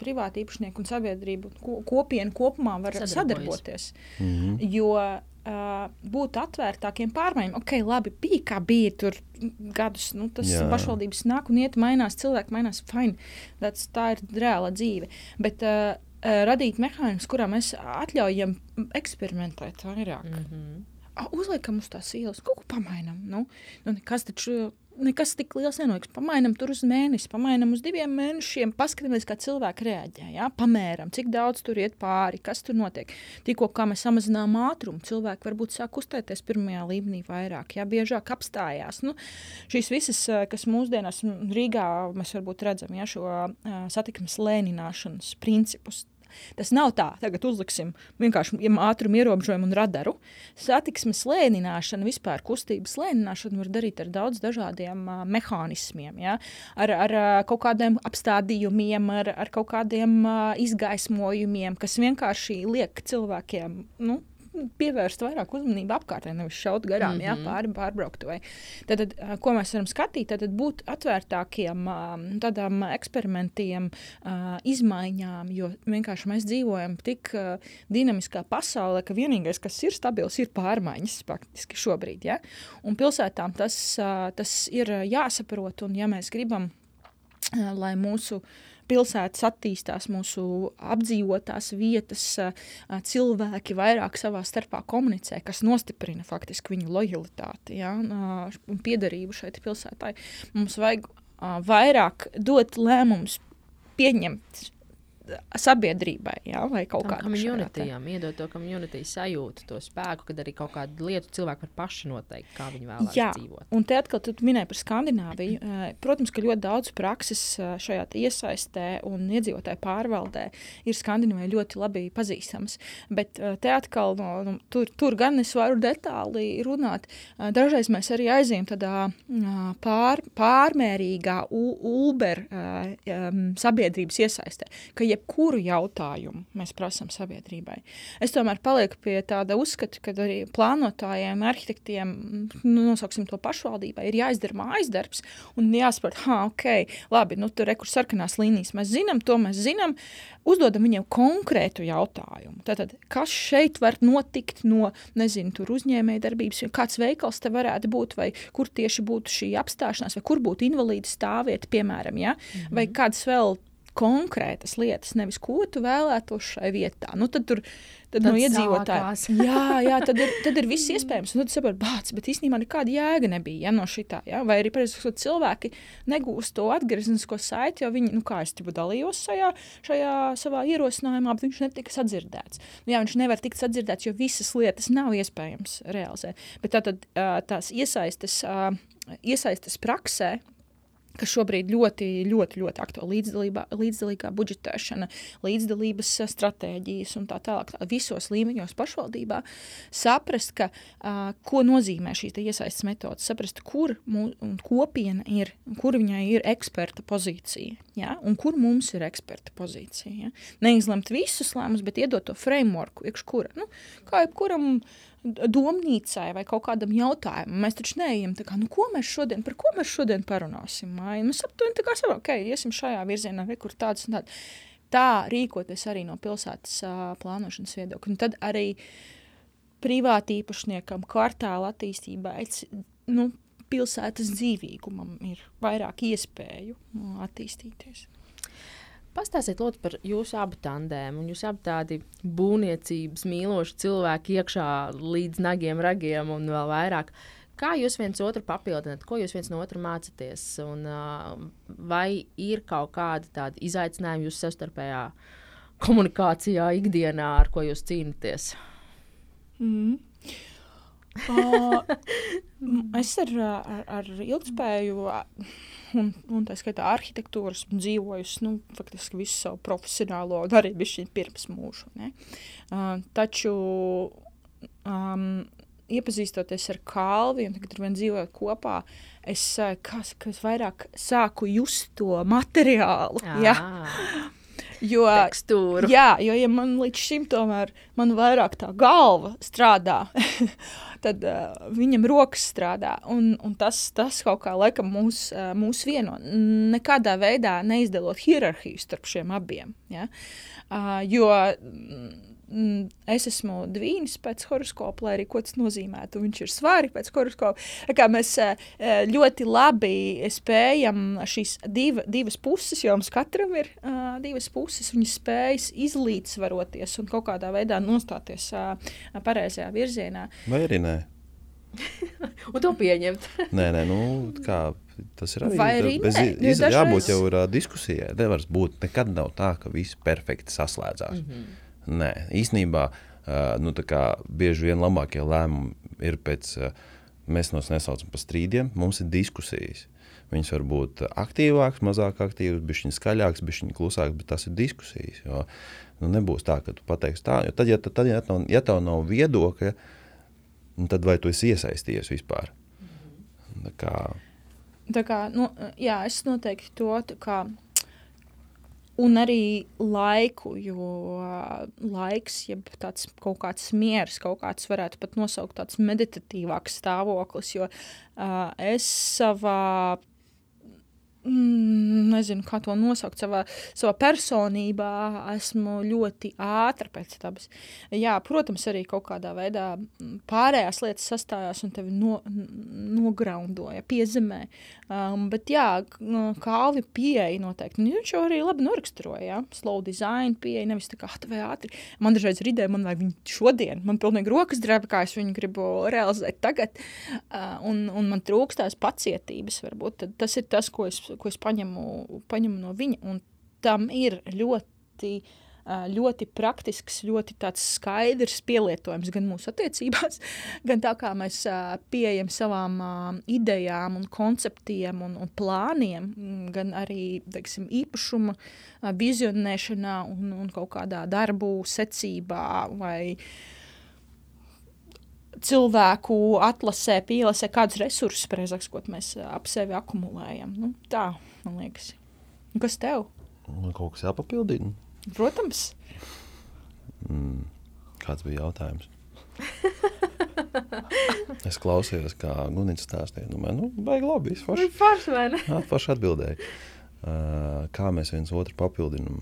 privāti īpašnieki un sabiedrība ko, kopiena kopumā var sadarboties. Mm -hmm. Jo uh, būt atvērtākiem pārmaiņām. Ok, labi, bija kā bija tur gadus. Nu, tas Jā. pašvaldības nāk un iet, mainās, cilvēki mainās. Fine, That's, tā ir reāla dzīve. Bet, uh, radīt mehānismus, kurā mēs atļaujam eksperimentēt vairāk. Mm -hmm. Uzliekam uz tās ielas, kaut ko pamainām. Nu, nu, kas taču nekas tik liels nenotiks. Pamainām tur uz mēnesi, pamainām uz diviem mēnešiem, paskatāmies, kā cilvēki reaģē. Ja? Pamēram, cik daudz tur iet pāri, kas tur notiek. Tikko mēs samazinām ātrumu, cilvēki varbūt sāk uzstāties pirmajā līmenī vairāk, ja biežāk apstājās. Nu, šīs visas, eh, kas mūsdienās Rīgā mēs varbūt redzam, ja šo uh, satiksmes lēnināšanas principus, Tas nav tā, tagad uzliksim vienkārši ātrumu ierobežojumu un radaru. Satiksmes lēnināšana, vispār kustības lēnināšana var darīt ar daudz dažādiem uh, mehānismiem, ja? ar, ar uh, kaut kādiem apstādījumiem, ar, ar kaut kādiem uh, izgaismojumiem, kas vienkārši liek cilvēkiem. Nu, pievērst vairāk uzmanību apkārtnē, nevis šaut garām, mm -hmm. jā, mhm. pāri pārbrauktuvai. Tad, tad, ko mēs varam skatīt, tad, tad būt atvērtākiem tādām eksperimentiem, izmaiņām, jo vienkārši mēs dzīvojam tik dinamiskā pasaulē, ka vienīgais, kas ir stabils, ir pārmaiņas faktiski šobrīd. Ja? Un pilsētām tas, tas ir jāsaprot, un ja mēs gribam, lai mūsu uh, pilsētas attīstās, mūsu apdzīvotās vietas, cilvēki vairāk savā starpā komunicē, kas nostiprina faktiski viņu lojalitāti ja, un piedarību šai pilsētai. Mums vajag vairāk dot lēmumus, pieņemt sabiedrībai, jā, vai kaut kādam
komunitijam, iedot to komunitiju sajūtu, to spēku, kad arī kaut kādu lietu cilvēki var paši noteikt, kā viņi vēlas jā, dzīvot.
Un te atkal tu minēji par Skandināviju. Protams, ka ļoti daudz prakses šajā iesaistē un iedzīvotāju pārvaldē ir Skandināvijai ļoti labi pazīstams. Bet te atkal no, nu, tur, tur gan es varu detāli runāt. Dažreiz mēs arī aizējam tādā pār, pārmērīgā Uber sabiedrības iesaistē, ka jebkuru jautājumu mēs prasām sabiedrībai. Es tomēr palieku pie tāda uzskata, ka arī plānotājiem, arhitektiem, nu, nosauksim to pašvaldībai, ir jāizdara mājas darbs un jāsaprot, ah, ok, labi, nu, tur ir sarkanās līnijas. Mēs zinām, to mēs zinām. Uzdodam viņiem konkrētu jautājumu. Tātad, kas šeit var notikt no nezinu, uzņēmējdarbības, kāds veikals te varētu būt, vai kur tieši būtu šī apstāšanās, vai kur būtu invalīda stāvvieta, piemēram, ja? mm -hmm. vai kādas vēl konkrētas lietas, nevis ko tu vēlētos šai vietā. Nu, tad tur tad tad no iedzīvotājiem jā, jā, tad ir, tad ir viss iespējams. Un tad saprot, bāc, bet īstenībā nekāda jēga nebija ja, no šitā. Ja? Vai arī pareizi, cilvēki negūst to atgrieznisko saiti, jo viņi, nu, kā es tikai dalījos šajā, šajā savā ierosinājumā, bet viņš netika sadzirdēts. Nu, jā, viņš nevar tikt sadzirdēts, jo visas lietas nav iespējams realizēt. Bet tā tad tās iesaistes, iesaistes praksē, kas šobrīd ļoti, ļoti, ļoti aktuāla līdzdalīgā budžetēšana, līdzdalības stratēģijas un tā tālāk. Tā, visos līmeņos pašvaldībā saprast, ka, uh, ko nozīmē šīs iesaistas metodas, saprast, kur kopiena ir, kur viņai ir eksperta pozīcija, ja? un kur mums ir eksperta pozīcija. Ja? Neizlemt visus lēmumus, bet iedot to frameworku, iekš kura. Nu, kā jebkuram domnīcai vai kaut kādam jautājumam. Mēs taču neejam tā kā, nu, ko mēs šodien, par ko mēs šodien parunāsim. Māja? Mēs aptuveni tā kā saprotam, ok, iesim šajā virzienā, re, kur tāds un tāds. Tā rīkoties arī no pilsētas uh, plānošanas viedokļa. Un tad arī privāti īpašniekam, kvartāla attīstībai, nu, pilsētas dzīvīgumam ir vairāk iespēju attīstīties.
Pastāstiet lūdzu par jūsu abu tandēmu. Jūs abi tādi būvniecības mīloši cilvēki iekšā līdz nagiem, ragiem un vēl vairāk. Kā jūs viens otru papildināt, ko jūs viens no otra mācāties? Un, uh, vai ir kaut kādi tādi izaicinājumi jūsu savstarpējā komunikācijā, ikdienā, ar ko jūs cīnāties?
Mm. Uh, es ar, ar, ar ilgspēju un, un tā skaitā arhitektūras dzīvojusi nu, faktiski visu savu profesionālo, arī bišķiņu pirms mūžu. Ne? Uh, taču um, iepazīstoties ar Kalvi un tagad ar vienu dzīvojot kopā, es, kas, kas vairāk sāku just to materiālu. Jā. Ja?
Jo, tekstūru.
Jā, jo ja man līdz šim tomēr man vairāk tā galva strādā, tad uh, viņam rokas strādā. Un, un tas, tas kaut kā laikam mūs, uh, mūs vieno. Nekādā veidā neizdalot hierarhiju starp šiem abiem. Ja? Uh, jo Mm, es esmu dvīnis pēc horoskopa, lai arī ko tas nozīmētu. Viņš ir svāri pēc horoskopa. Kā mēs eh, eh, ļoti labi spējam šīs div, divas puses, jo mums katram ir uh, divas puses, viņas spējas izlīdzvaroties un kaut kādā veidā nostāties uh, pareizajā virzienā.
Vai arī nē?
un to pieņemt.
nē, nē, nu, kā, tas ir arī,
arī
bez,
nē,
iz, dažreiz... jābūt jau uh, diskusijai. Nevar būt, nekad nav tā, ka viss perfekti saslēdzās. Mm -hmm. Nē, īstenībā nu, bieži vien labākie lēmumi ir pēc. Mēs tos nesaucam par strīdiem, mums ir diskusijas. Viņas var būt aktīvākas, mazāk aktīvas, bišķiņ skaļākas, bišķiņ klusākas, bet tas ir diskusijas. Jo, nu, nebūs tā, ka tu pateiksi tā, jo tad, ja, tad, ja, tev, ja tev nav viedokļa, nu, tad vai tu esi iesaistījies vispār? Tā kā,
tā kā nu, jā, es noteikti to kā Un arī laiku, jo laiks, jeb tāds kaut kāds miers, kaut kāds varētu pat nosaukt tāds meditatīvāks stāvoklis, jo uh, es savā mm, nezinu, kā to nosaukt, savā, savā personībā esmu ļoti ātra pēc dabas. Jā, protams, arī kaut kādā veidā mm, pārējās lietas sastājās un tevi no, nograundoja, piezemē. Um, bet jā, kāvi pieeja noteikti. Nu, viņš jau arī labi noraksturoja, jā, slow design pieeja, nevis tā kā vai ātri. Man dažreiz ir ideja, man vajag viņu šodien, man pilnīgi rokas drēba, kā es viņu gribu realizēt tagad, uh, un, un man trūkstās pacietības varbūt. Tad tas ir tas, ko es ko es paņemu, paņemu no viņa. Un tam ir ļoti, ļoti praktisks, ļoti skaidrs pielietojums gan mūsu attiecībās, gan tā kā mēs pieejam savām idejām, un konceptiem un, un plāniem, gan arī teiksim, īpašuma vizionēšanā un, un kaut kādā darbu secībā vai cilvēku atlasē, pielasē, kādus resursus, precīzāk sakot, mēs ap sevi akumulējam. Nu, tā, man liekas. Un kas tev?
Man kaut kas jāpapildina.
Protams.
Mm, kāds bija jautājums? es klausījos, kā Gunits stāstīja. Nu, man, nu, baigi labi, viss forši.
Forši, vai ne?
Jā, forši atbildēja. Uh, kā mēs viens otru papildinām?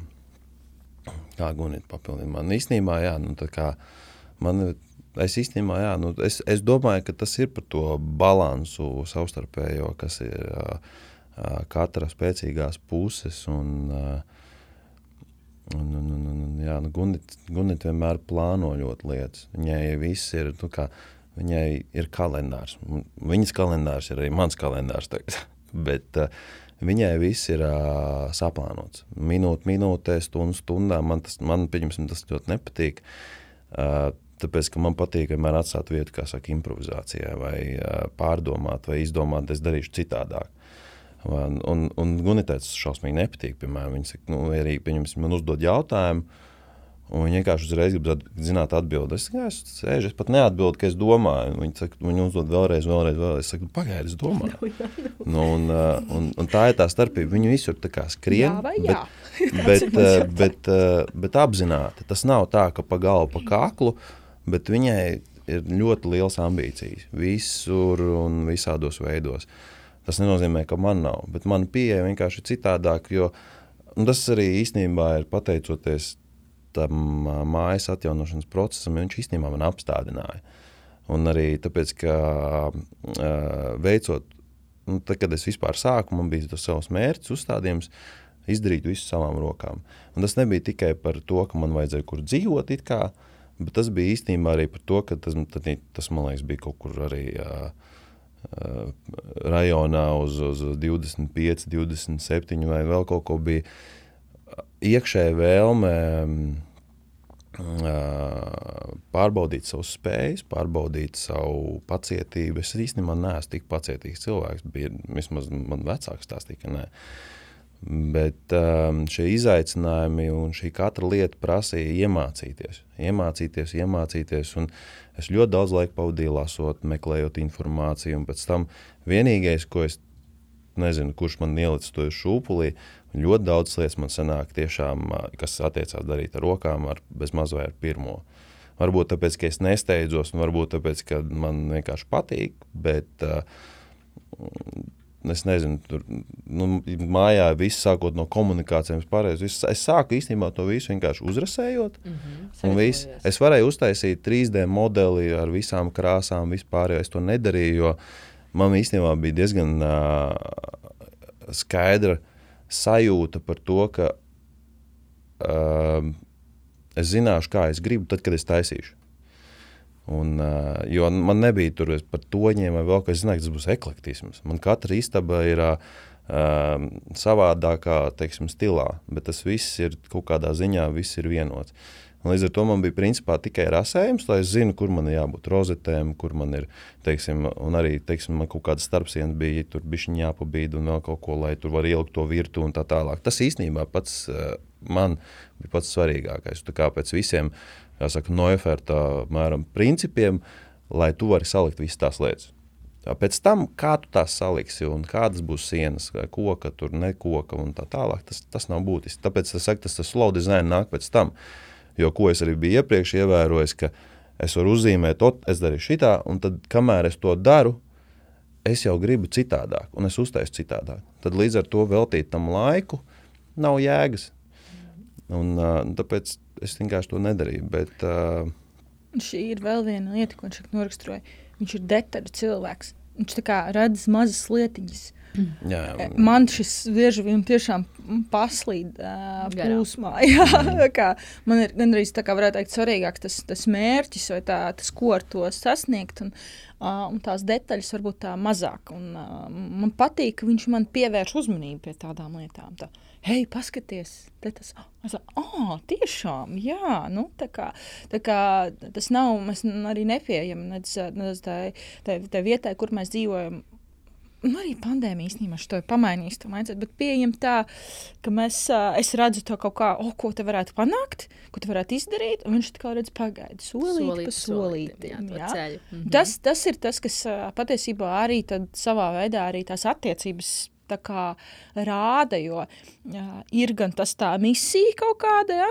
Kā Gunits papildina? Man īstenībā, jā, nu tā kā man Es īstenībā, jā, nu, es, es domāju, ka tas ir par to balansu savstarpējo, kas ir uh, katra spēcīgās puses. Un, uh, un, un, un, un, jā, nu, Gunit, Gunit vienmēr plāno ļoti lietas. Viņai viss ir, nu, kā, viņai ir kalendārs. Viņas kalendārs ir arī mans kalendārs. Bet uh, viņai viss ir uh, saplānots. Minūte, minūtē, stundu, stundā. Man tas, man, tas ļoti nepatīk. Uh, Tāpēc, ka man patīk vienmēr atstāt vietu, kā saka, improvizācijai, vai pārdomāt, vai izdomāt, es darīšu citādāk. Un, un, un Gunitēts šausmīgi nepatīk. Piemēram, viņa saka, nu, arī man uzdod jautājumu, un viņa vienkārši uzreiz grib at, zināt atbildi. Es, es sēžu, es pat neatbildu, ka es domāju. Viņa, saka, viņa uzdod vēlreiz, vēlreiz, vēlreiz. Es saku, pagaidi, es domāju. No, jā, no. Nu, un, uh, un, un tā ir tā starpība. Viņa visur tā kā skrien. Jā, jā? Bet, bet, bet, bet, bet apzināti. Tas nav tā, ka pa galvu, pa kaklu. Mm bet viņai ir ļoti liels ambīcijas visur un visādos veidos. Tas nenozīmē, ka man nav, bet mana pieeja vienkārši ir citādāka. Jo tas arī īstenībā ir pateicoties tam mājas atjaunošanas procesam, viņš īstenībā man apstādināja. Un arī tāpēc, ka veicot, nu, tad, kad es vispār sāku, man bija tas savs mērķis, uzstādījums, izdarīt visu savām rokām. Un tas nebija tikai par to, ka man vajadzēja kur dzīvot, kā, uh, Bet tas bija īstenībā arī par to, ka tas, tad, tas man liekas, bija kaut kur arī uh, rajonā uz, uz 25, 27 vai vēl kaut ko bija iekšēja vēlme pārbaudīt savus spējas, pārbaudīt savu pacietību. Es īstenībā neesmu tik pacietīgs cilvēks. Bija, vismaz man vecāks stāstīja, ka nē. Bet um, šie izaicinājumi un šī katra lieta prasīja iemācīties, iemācīties, iemācīties. Es ļoti daudz laika pavadīju lasot, meklējot informāciju. Un pēc tam vienīgais, ko es nezinu, kurš man ielicis to šūpulī, ļoti daudz lietas man sanāk tiešām, kas attiecās darīt ar rokām, ar bez maz vai ar pirmo. Varbūt tāpēc, ka es nesteidzos, un varbūt tāpēc, ka man vienkārši patīk, bet uh, Es nezinu, tur nu, mājā viss sākot no komunikācijām, pareizi. Es sāku īstenībā to visu vienkārši uzrasējot. Mm -hmm, vis, es varēju uztaisīt 3D modeli ar visām krāsām, vispār. Es to nedarīju, jo man īstenībā bija diezgan uh, skaidra sajūta par to, ka uh, es zināšu, kā es gribu, tad, kad es taisīšu. Un, uh, jo man nebija tur par toņiem vai vēl kas, es zināju, tas būs eklektisms. Man katra istaba ir uh, savādākā, teiksim, stilā, bet tas viss ir kaut kādā ziņā, vienots. Un līdz ar to man bija principā tikai rasējums, lai es zinu, kur man ir jābūt rozetēm, kur man ir, teiksim, un arī, teiksim, man kaut kāda starpsienas bija, tur bija jāpabīd un vēl kaut ko, lai tur var ielikt to virtu un tā tālāk. Tas īstenībā pats uh, man bija pats svarīgākais. Tā kā pēc visiem uh, saka, noeferta mēram, principiem, lai tu vari salikt visas tās lietas. Pēc tam, kā tu tās saliksi un kādas būs sienas, koka, tur nekoka un tā tālāk, tas, tas nav būtiski. Tāpēc es saku, tas, tas slow design nāk pēc tam. Jo, ko es arī biju iepriekš ievērojis, ka es varu uzzīmēt, es darīšu šitā, un tad, kamēr es to daru, es jau gribu citādāk, un es uztaisu citādāk. Tad līdz ar to veltīt tam laiku nav jēgas. Un, uh, tāpēc es vienkārši to nedarīju. Bet, uh,
Šī ir vēl viena lieta, ko viņš noraksturoja. Viņš ir detaļu cilvēks. Viņš redz mazas lietiņas. Jā, jā. Man šis bieži vien tiešām paslīd uh, plūsmā. Jā, kā, man ir gandrīz tā kā varētu teikt svarīgāks tas, tas mērķis vai tā, tas, ko ar to sasniegt. Un, uh, un tās detaļas varbūt tā mazāk. Un, uh, man patīk, ka viņš man pievērš uzmanību pie tādām lietām. Tā, hei, paskaties, tas ir. Oh, tiešām, jā, nu, tā kā, tā kā tas nav. Mēs arī nepieejam nedz, nedz tai, tai, tai vietai, kur mēs dzīvojam nu, arī pandēmija īstenībā to ir pamainījusi. To mindset, bet pieejam tā, ka mēs, es redzu to kaut kā, oh, ko te varētu panākt, ko te varētu izdarīt. Un viņš tā redz pagaidu, solīt, solīt pa solītim. Jā, jā. Mhm. Tas, tas ir tas, kas patiesībā arī savā veidā arī tās attiecības rāda, jo jā, ir gan tas tā misija kaut kāda, ja,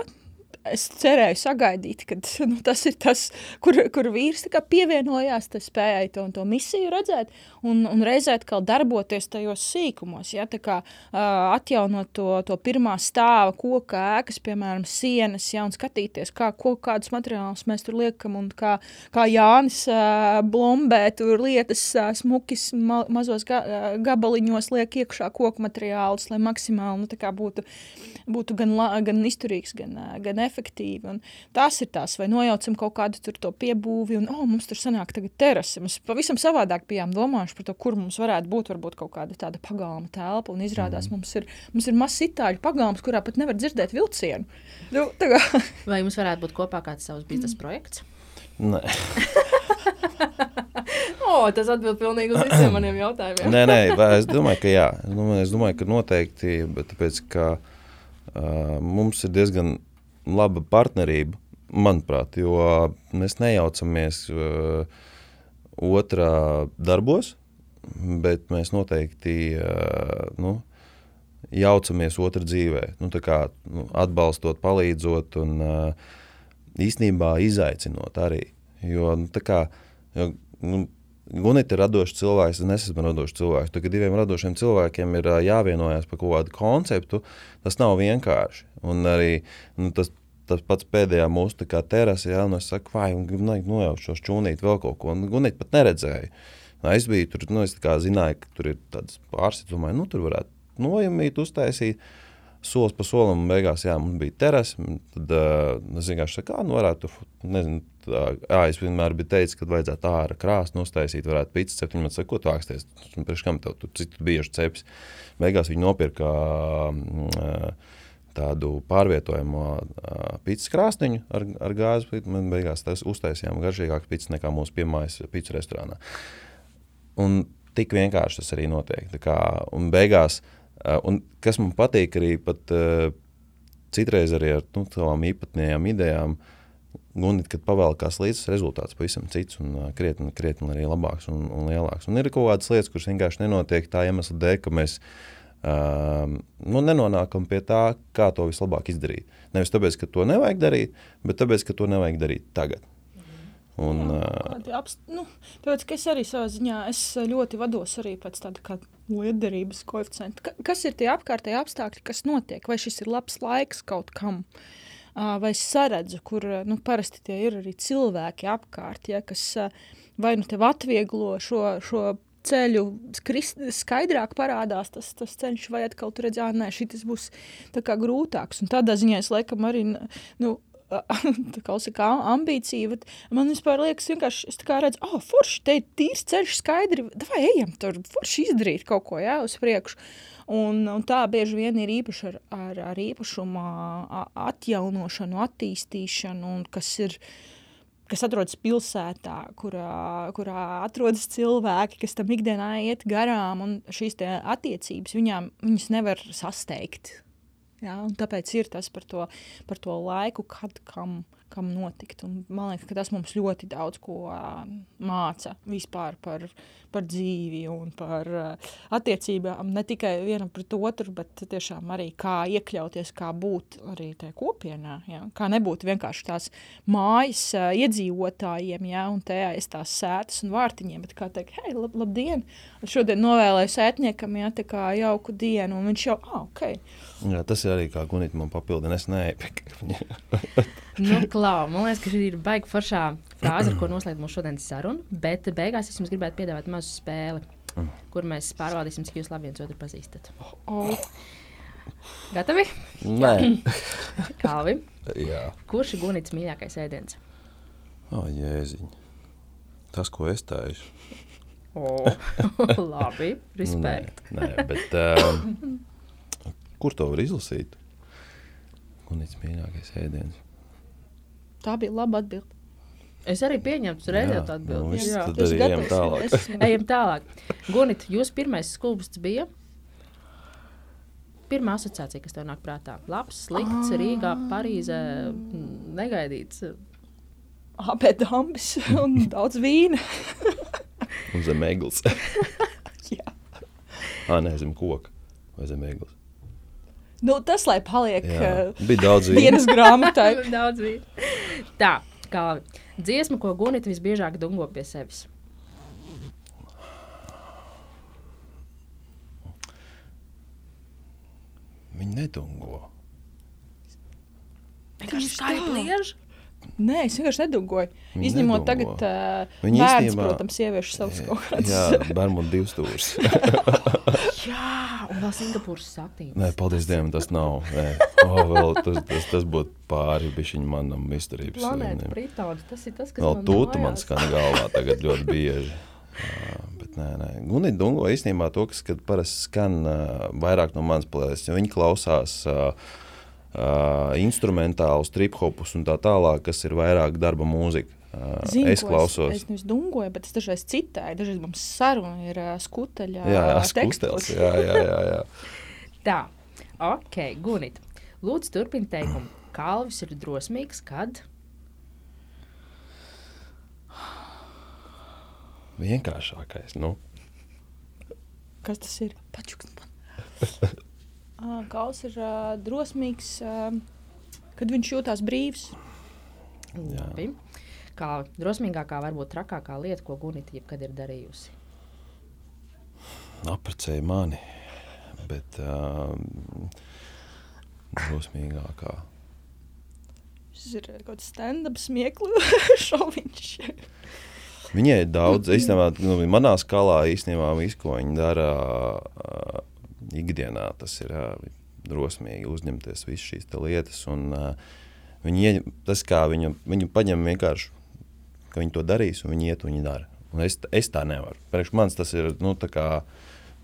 es cerēju sagaidīt, ka nu, tas ir tas, kur, kur vīrs pievienojās, tas spējai to, to misiju redzēt un, un reizē darboties tajos sīkumos. Ja, kā, uh, atjaunot to, to pirmā stāva koka ēkas, piemēram, sienas, ja, un skatīties, kā, ko, kādus materiālus mēs tur liekam, un kā, kā Jānis uh, blombē tur lietas uh, smukis ma mazos ga gabaliņos liek iekšā koku materiālus, lai maksimāli nu, būtu, būtu gan, gan izturīgs, gan, gan efektīvs efektīvi. Un tās ir tās, vai nojaucam kaut kādu to piebūvi, un oh, mums tur sanāk tagad terase. Mēs pavisam savādāk bijām domājuši par to, kur mums varētu būt varbūt kaut kāda tāda pagalma telpa. Un izrādās, mm. mums ir, mums ir mazs itāļu pagalms, kurā pat nevar dzirdēt vilcienu. Nu,
vai jums varētu būt kopā kāds savs biznesa projekts?
Nē.
oh, tas atbild pilnīgi uz visiem maniem jautājumiem.
nē, nē, es domāju, ka jā. Es domāju, es domāju ka noteikti, bet tāpēc, ka uh, mums ir diezgan laba partnerība, manuprāt, jo mēs nejaucamies uh, otrā darbos, bet mēs noteikti uh, nu, jaucamies otrā dzīvē, nu, kā, nu, atbalstot, palīdzot un uh, īstenībā izaicinot arī. Jo, nu, kā, jo, nu, Gunita ir radošs cilvēks, es esmu radošs cilvēks. Tad, kad diviem radošiem cilvēkiem ir jāvienojas par kaut kādu konceptu, tas nav vienkārši. Un arī nu, tas, tas pats pēdējā mūsu terasē, ja nu es saku, vai nojaušu šo čūnīti vēl kaut ko. Un Gunita pat neredzēja. Nu, es biju tur, nu, es zināju, ka tur ir tādas domāju, nu, tur varētu nojumīt, uztaisīt. solis pa solim, un beigās jā, mums bija terase. Tad uh, es vienkārši saku, kā nu varētu, nezinu, tā, jā, es vienmēr biju teicis, ka vajadzētu ārā krāstu uztaisīt, varētu pīcis cept. Viņi man saka, ko tu āksties, priekš kam tev, tu citu bieži ceps. Beigās viņi nopirka uh, tādu pārvietojumu uh, pīcis krāsniņu ar, ar gāzi. Man beigās tas uztaisījām garšīgāku pīcis nekā mūsu piemājas pīcis restorānā. Un tik vienkārši tas arī notiek. Tā kā, un beigās, uh, un kas man patīk arī pat uh, citreiz arī ar nu, tādām īpatnējām idejām, Gunīt, kad pavēlkās līdzi, rezultāts pavisam cits un uh, krietni, krietni arī labāks un, un lielāks. Un ir kaut kādas lietas, kuras vienkārši nenotiek tā iemesla dēļ, ka mēs uh, nu, nenonākam pie tā, kā to vislabāk izdarīt. Nevis tāpēc, ka to nevajag darīt, bet tāpēc, ka to nevajag darīt tagad. Un,
Jā, apst, nu, tāpēc, es arī savā ziņā ļoti vados arī pēc tāda liederības koeficienta. Ka, kas ir tie apkārtēji apstākļi, kas notiek? Vai šis ir labs laiks kaut kam? Vai saredzu, kur nu, parasti tie ir arī cilvēki apkārt, ja, kas vai nu tev atvieglo šo, šo ceļu skrist, skaidrāk parādās tas, tas ceļš, vai atkal tur redzēt, ka šis būs grūtāks. Un tādā ziņā es laikam arī nu, kā saka, ambīcija. Bet man vispār liekas, vienkārši es redzu, ah, oh, forši, te ir tīrs ceļš, skaidri, vai ejam tur, forši izdarīt kaut ko jā, uz priekšu. Un, un tā bieži vien ir īpaši ar, ar, ar īpašumu atjaunošanu, attīstīšanu, kas ir kas atrodas pilsētā, kurā, kurā atrodas cilvēki, kas tam ikdienā iet garām, un šīs attiecības viņām, viņas nevar sasteigt. Ja, tāpēc ir tas par to, par to laiku, kad kam, kam notikt. Un man liekas, ka tas mums ļoti daudz ko māca vispār par, par dzīvi un par uh, attiecībām. Ne tikai vienam pret otru, bet tiešām arī kā iekļauties, kā būt arī tajā kopienā. Ja? Kā nebūt vienkārši tās mājas uh, iedzīvotājiem, ja? un tajā es tās sētas un vārtiņiem, bet kā teikt, hei, lab, labdien! Un šodien novēlēju sētniekam, ja tā kā jauku dienu, un viņš jau, ah, ok
Jā, tas ir arī kā Gunita man papildina. Es neepiekrītu.
nu, klau, man liekas, ka šī ir baigta foršā frāze, ar ko noslēgt mūsu šodienas sarunu. Bet beigās es jums gribētu piedāvāt mazu spēli, kur mēs pārbaudīsim, cik jūs labi viens otru pazīstat. Oh. Gatavi?
Nē,
Kalvi.
Jā.
Kurš ir Gunits mīļākais ēdiens?
O, jēziņ. Tas, ko es taisu.
Oh, labi, respekt.
nē, nē, bet... Um, Kur to var izlasīt? Kunīts mīļākais ēdiens.
Tā bija laba atbilde.
Es arī pieņemu redzēt atbildi.
Nu, jā, tad arī ejam tālāk.
Ejam tālāk. Gunit, jūs pirmais skulpsts bija? Pirmā asociācija, kas tev nāk prātā. Labs, slikts, Rīgā, Parīzē, negaidīts.
Apēdāms un daudz vīna.
un zem eglis. jā. Ā, nē, zem koka vai zem eglis.
Nu, tas, lai paliek
Jā, uh, daudz
dienas grāmatā.
daudz vīna. Tā, kā dziesma, ko Gunita visbiežāk dungo pie sevis.
Viņi nedungo.
Vienkārši skaisti liež.
Nē, es vienkārši nedungoju. Viņi Izņemot nedomgo. tagad, uh, viņi bērns, īstenībā, protams, sieviešu savus kaut kādus.
jā, bērnu divas stūrus.
jā, un vēl Singapūras satīns.
Nē, paldies Dievam, tas nav. Oh, vēl, tas, tas, tas būtu pāri bišķiņ manam izturības.
Planēta Britauda, tas ir tas, kas
vēl man tūta man skan galvā tagad ļoti bieži. Uh, bet nē, nē. Gunita Dungo īstenībā to, kas parasti skan uh, vairāk no manas plēses, jo viņi klausās uh, uh, instrumentālus, trip-hopus un tā tālāk, kas ir vairāk darba mūzika. Zinu, es klausos.
Es, es nevis dungoju, bet es dažreiz citēju. Dažreiz mums saruna ir uh, skuteļa.
Jā, jā skuteļs. Jā, jā, jā, jā.
tā, ok, Gunit. Lūdzu, turpini teikumu. Kalvis ir drosmīgs, kad?
Vienkāršākais, nu.
Kas tas ir? Pačuks man. Kauls ir uh, drosmīgs, uh, kad viņš jūtas brīvs.
Labi. Kā drosmīgākā, varbūt trakākā lieta, ko Gunita jebkad ir darījusi?
Apprecēja mani, bet uh, drosmīgākā.
Šis ir kaut kāds stand-up smieklu šoviņš.
Viņai ir daudz, īstenībā, nu, manā skalā īstenībā viss, ko viņa dara, uh, ikdienā tas ir drosmīgi uzņemties visas šīs lietas. Un, uh, ieņem, tas, kā viņu, viņu paņem vienkārši, ka viņi to darīs, un viņi iet un viņi dara. Un es, es tā nevaru. Priekš manis tas ir, nu, tā kā,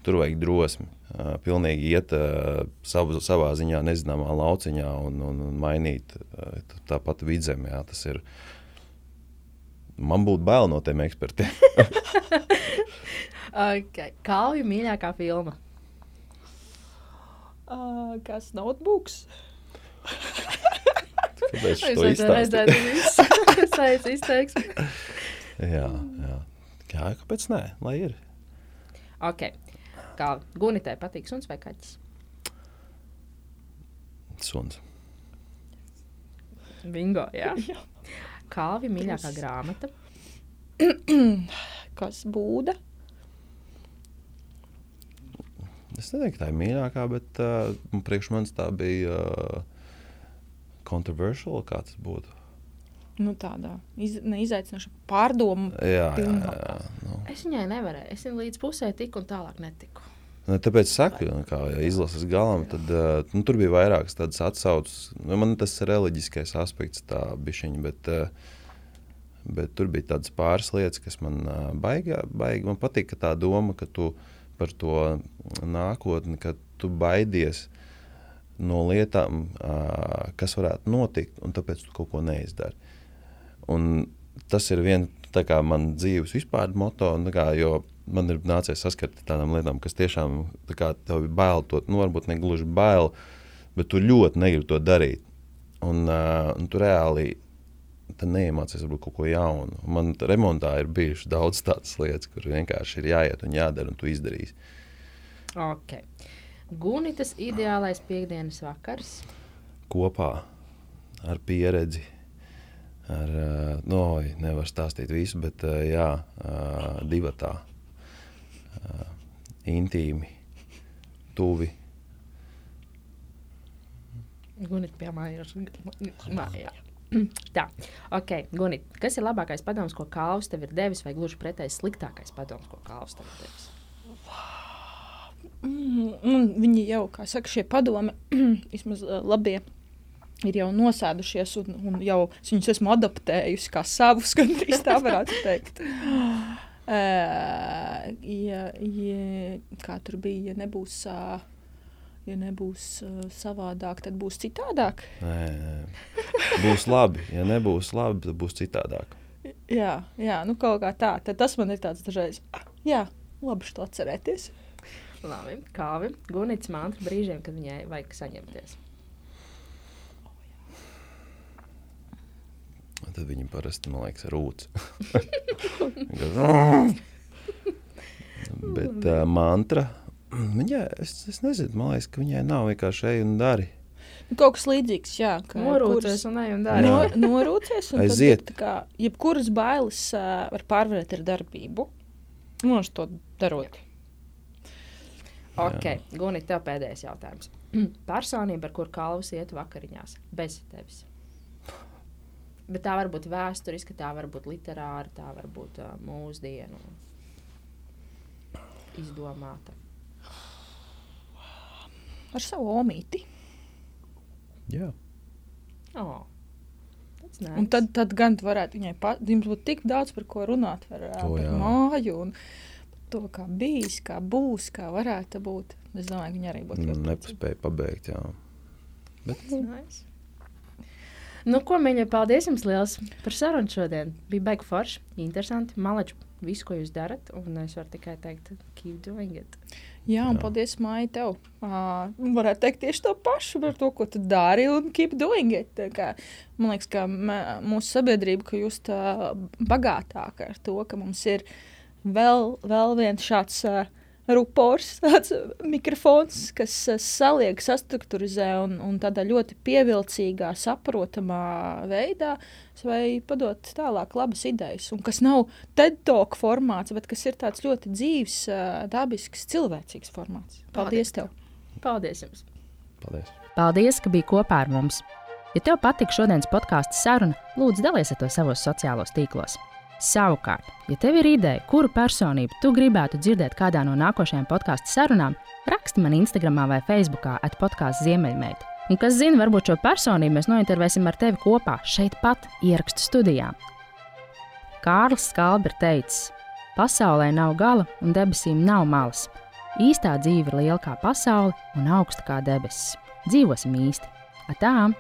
tur vajag drosmi. Uh, pilnīgi iet uh, savu, savā ziņā nezināmā lauciņā un, un, un mainīt uh, tāpat vidzemē. Jā, tas ir, man būtu bail no tiem ekspertiem.
okay. Kalvija mīļākā filma.
Uh, kas notebooks?
Kāpēc
Es
to
izteicu izteiksmi.
jā, jā. jā, kāpēc nē, lai ir.
Ok. Kā Gunitē patīk suns vai kaķis?
Suns.
Bingo, jā. Kalvija mīļākā grāmata.
Kas būda?
Es neteiktu, ka tā ir mīļākā, bet uh, priekš manis tā bija uh, controversial, kā tas būtu.
Nu, tādā iz, neizaicinoša pārdomu.
Jā, jā, jā, jā. Nu.
Es viņai nevarēju. Es viņai līdz pusē tiku un tālāk netiku.
Nu, Tāpēc saku, nu, kā ja izlases galam, tad nu, tur bija vairākas tādas atsauces. Nu, man tas ir reliģiskais aspekts, tā bišķiņa, bet, bet tur bija tādas pāris lietas, kas man baigā, baigi. Man patīk ka tā doma, ka tu par to nākotni, ka tu baidies no lietām, kas varētu notikt, un tāpēc tu kaut ko neizdari. Un tas ir viens no manas dzīves vispār moto, kā, jo man ir nācies saskarties ar tādām lietām, kas tiešām kā, tev ir bail, to, nu, varbūt ne gluži bail, bet tu ļoti negribi to darīt. Un, uh, un tu reāli neiemācies varbūt kaut ko jaunu. Man remontā ir bijušas daudz tādas lietas, kur vienkārši ir jāiet un jādara, un tu izdarīsi.
Ok. Gunitas ideālais piekdienas vakars.
Kopā ar pieredzi. Ar, uh, no, nevar stāstīt visu, bet uh, jā, uh, divi tā. Intīmi, tuvi.
Gunita pie mājās. Mājā. Tā, ok, Gunit, kas ir labākais padoms, ko Kalvs tev ir devis, vai gluži pretēji sliktākais padoms, ko Kalvs tev ir devis?
Mm, un viņi jau, kā saka, šie padomi, vismaz uh, labie, ir jau nosēdušies, un, un jau es viņus esmu adaptējusi kā savus, gandrīz tā varētu teikt. Uh, ja, ja, kā tur bija, ja nebūs, uh, ja nebūs uh, savādāk, tad būs citādāk.
Nē, nē. Būs labi. Ja nebūs labi, tad būs citādāk.
Jā, jā nu kaut kā tā. Tad tas man ir tāds dažreiz, "Ah, jā, labi šo atcerēties.
Labi, kāvi. Gunits mantra brīžiem, kad viņai vajag saņemties.
Tad viņi parasti, man liekas, rūc. Bet uh, mantra, viņai, es, es nezinu, man liekas, ka viņai nav vienkārši ej un dari.
Nu, kaut kas līdzīgs, jā. ka
Norūcies
kuras-
un ej un
No,
dari.
norūcies, un
Aiziet.
tad kā, jebkuras bailes uh, var pārvarēt ar darbību. Mūžs to darot.
Ok, Gunit, tev pēdējais jautājums. Personība, ar kuru kalvus iet vakariņās, bez tevis. Bet tā var būt vēsturiska, tā var būt literāra, tā var būt uh, mūsdienu izdomāta.
Ar savu omīti.
Jā.
Oh,
Un tad, tad gan tu varētu viņai pat, jums būtu tik daudz par ko runāt. Par, ā,
O,
par māju un par to, kā bijis, kā būs, kā varētu būt. Es domāju, viņa arī būtu ļoti.
Nepaspēju pabeigt, jā. Bet, nu,
Nice. Nu, ko mīļie, paldies jums liels par sarunu šodien. Bija baigi forši, interesanti. Malači visu, ko jūs darat, un es varu tikai teikt, keep doing it.
Jā, un
Jā.
paldies, Maija, tev. Uh, varētu teikt tieši to pašu par to, ko tu dari un keep doing it. Tā Kā, man liekas, ka mē- mūsu sabiedrība kļūst uh, bagātāka ar to, ka mums ir vēl, vēl viens šāds uh, rupors, tāds mikrofons, kas uh, saliek, sastruktūrizē un, un tādā ļoti pievilcīgā, saprotamā veidā vai padot tālāk labas idejas. Un kas nav TED talk formāts, bet kas ir tāds ļoti dzīves, ā, dabisks, cilvēcīgs formāts. Paldies tev!
Paldies jums!
paldies.
Paldies, ka biji kopā ar mums! Ja tev patika šodienas podkāstu saruna, lūdzu, dalies ar to savos sociālos tīklos.
Savukārt, ja tev ir ideja, kuru personību tu gribētu dzirdēt kādā no nākošajām podkāstu sarunām, raksti man Instagram vai Facebook atpodkāstu Ziemeļmeita. Un kas zina, varbūt šo personību mēs nointervēsim ar tevi kopā šeit pat ierakstu studijā. Kārlis Skalbi ir teicis, pasaulē nav gala un debesīm nav malas. Īstā dzīve ir liela kā pasaule un augsta kā debesis. Dzīvosim īsti! Atām!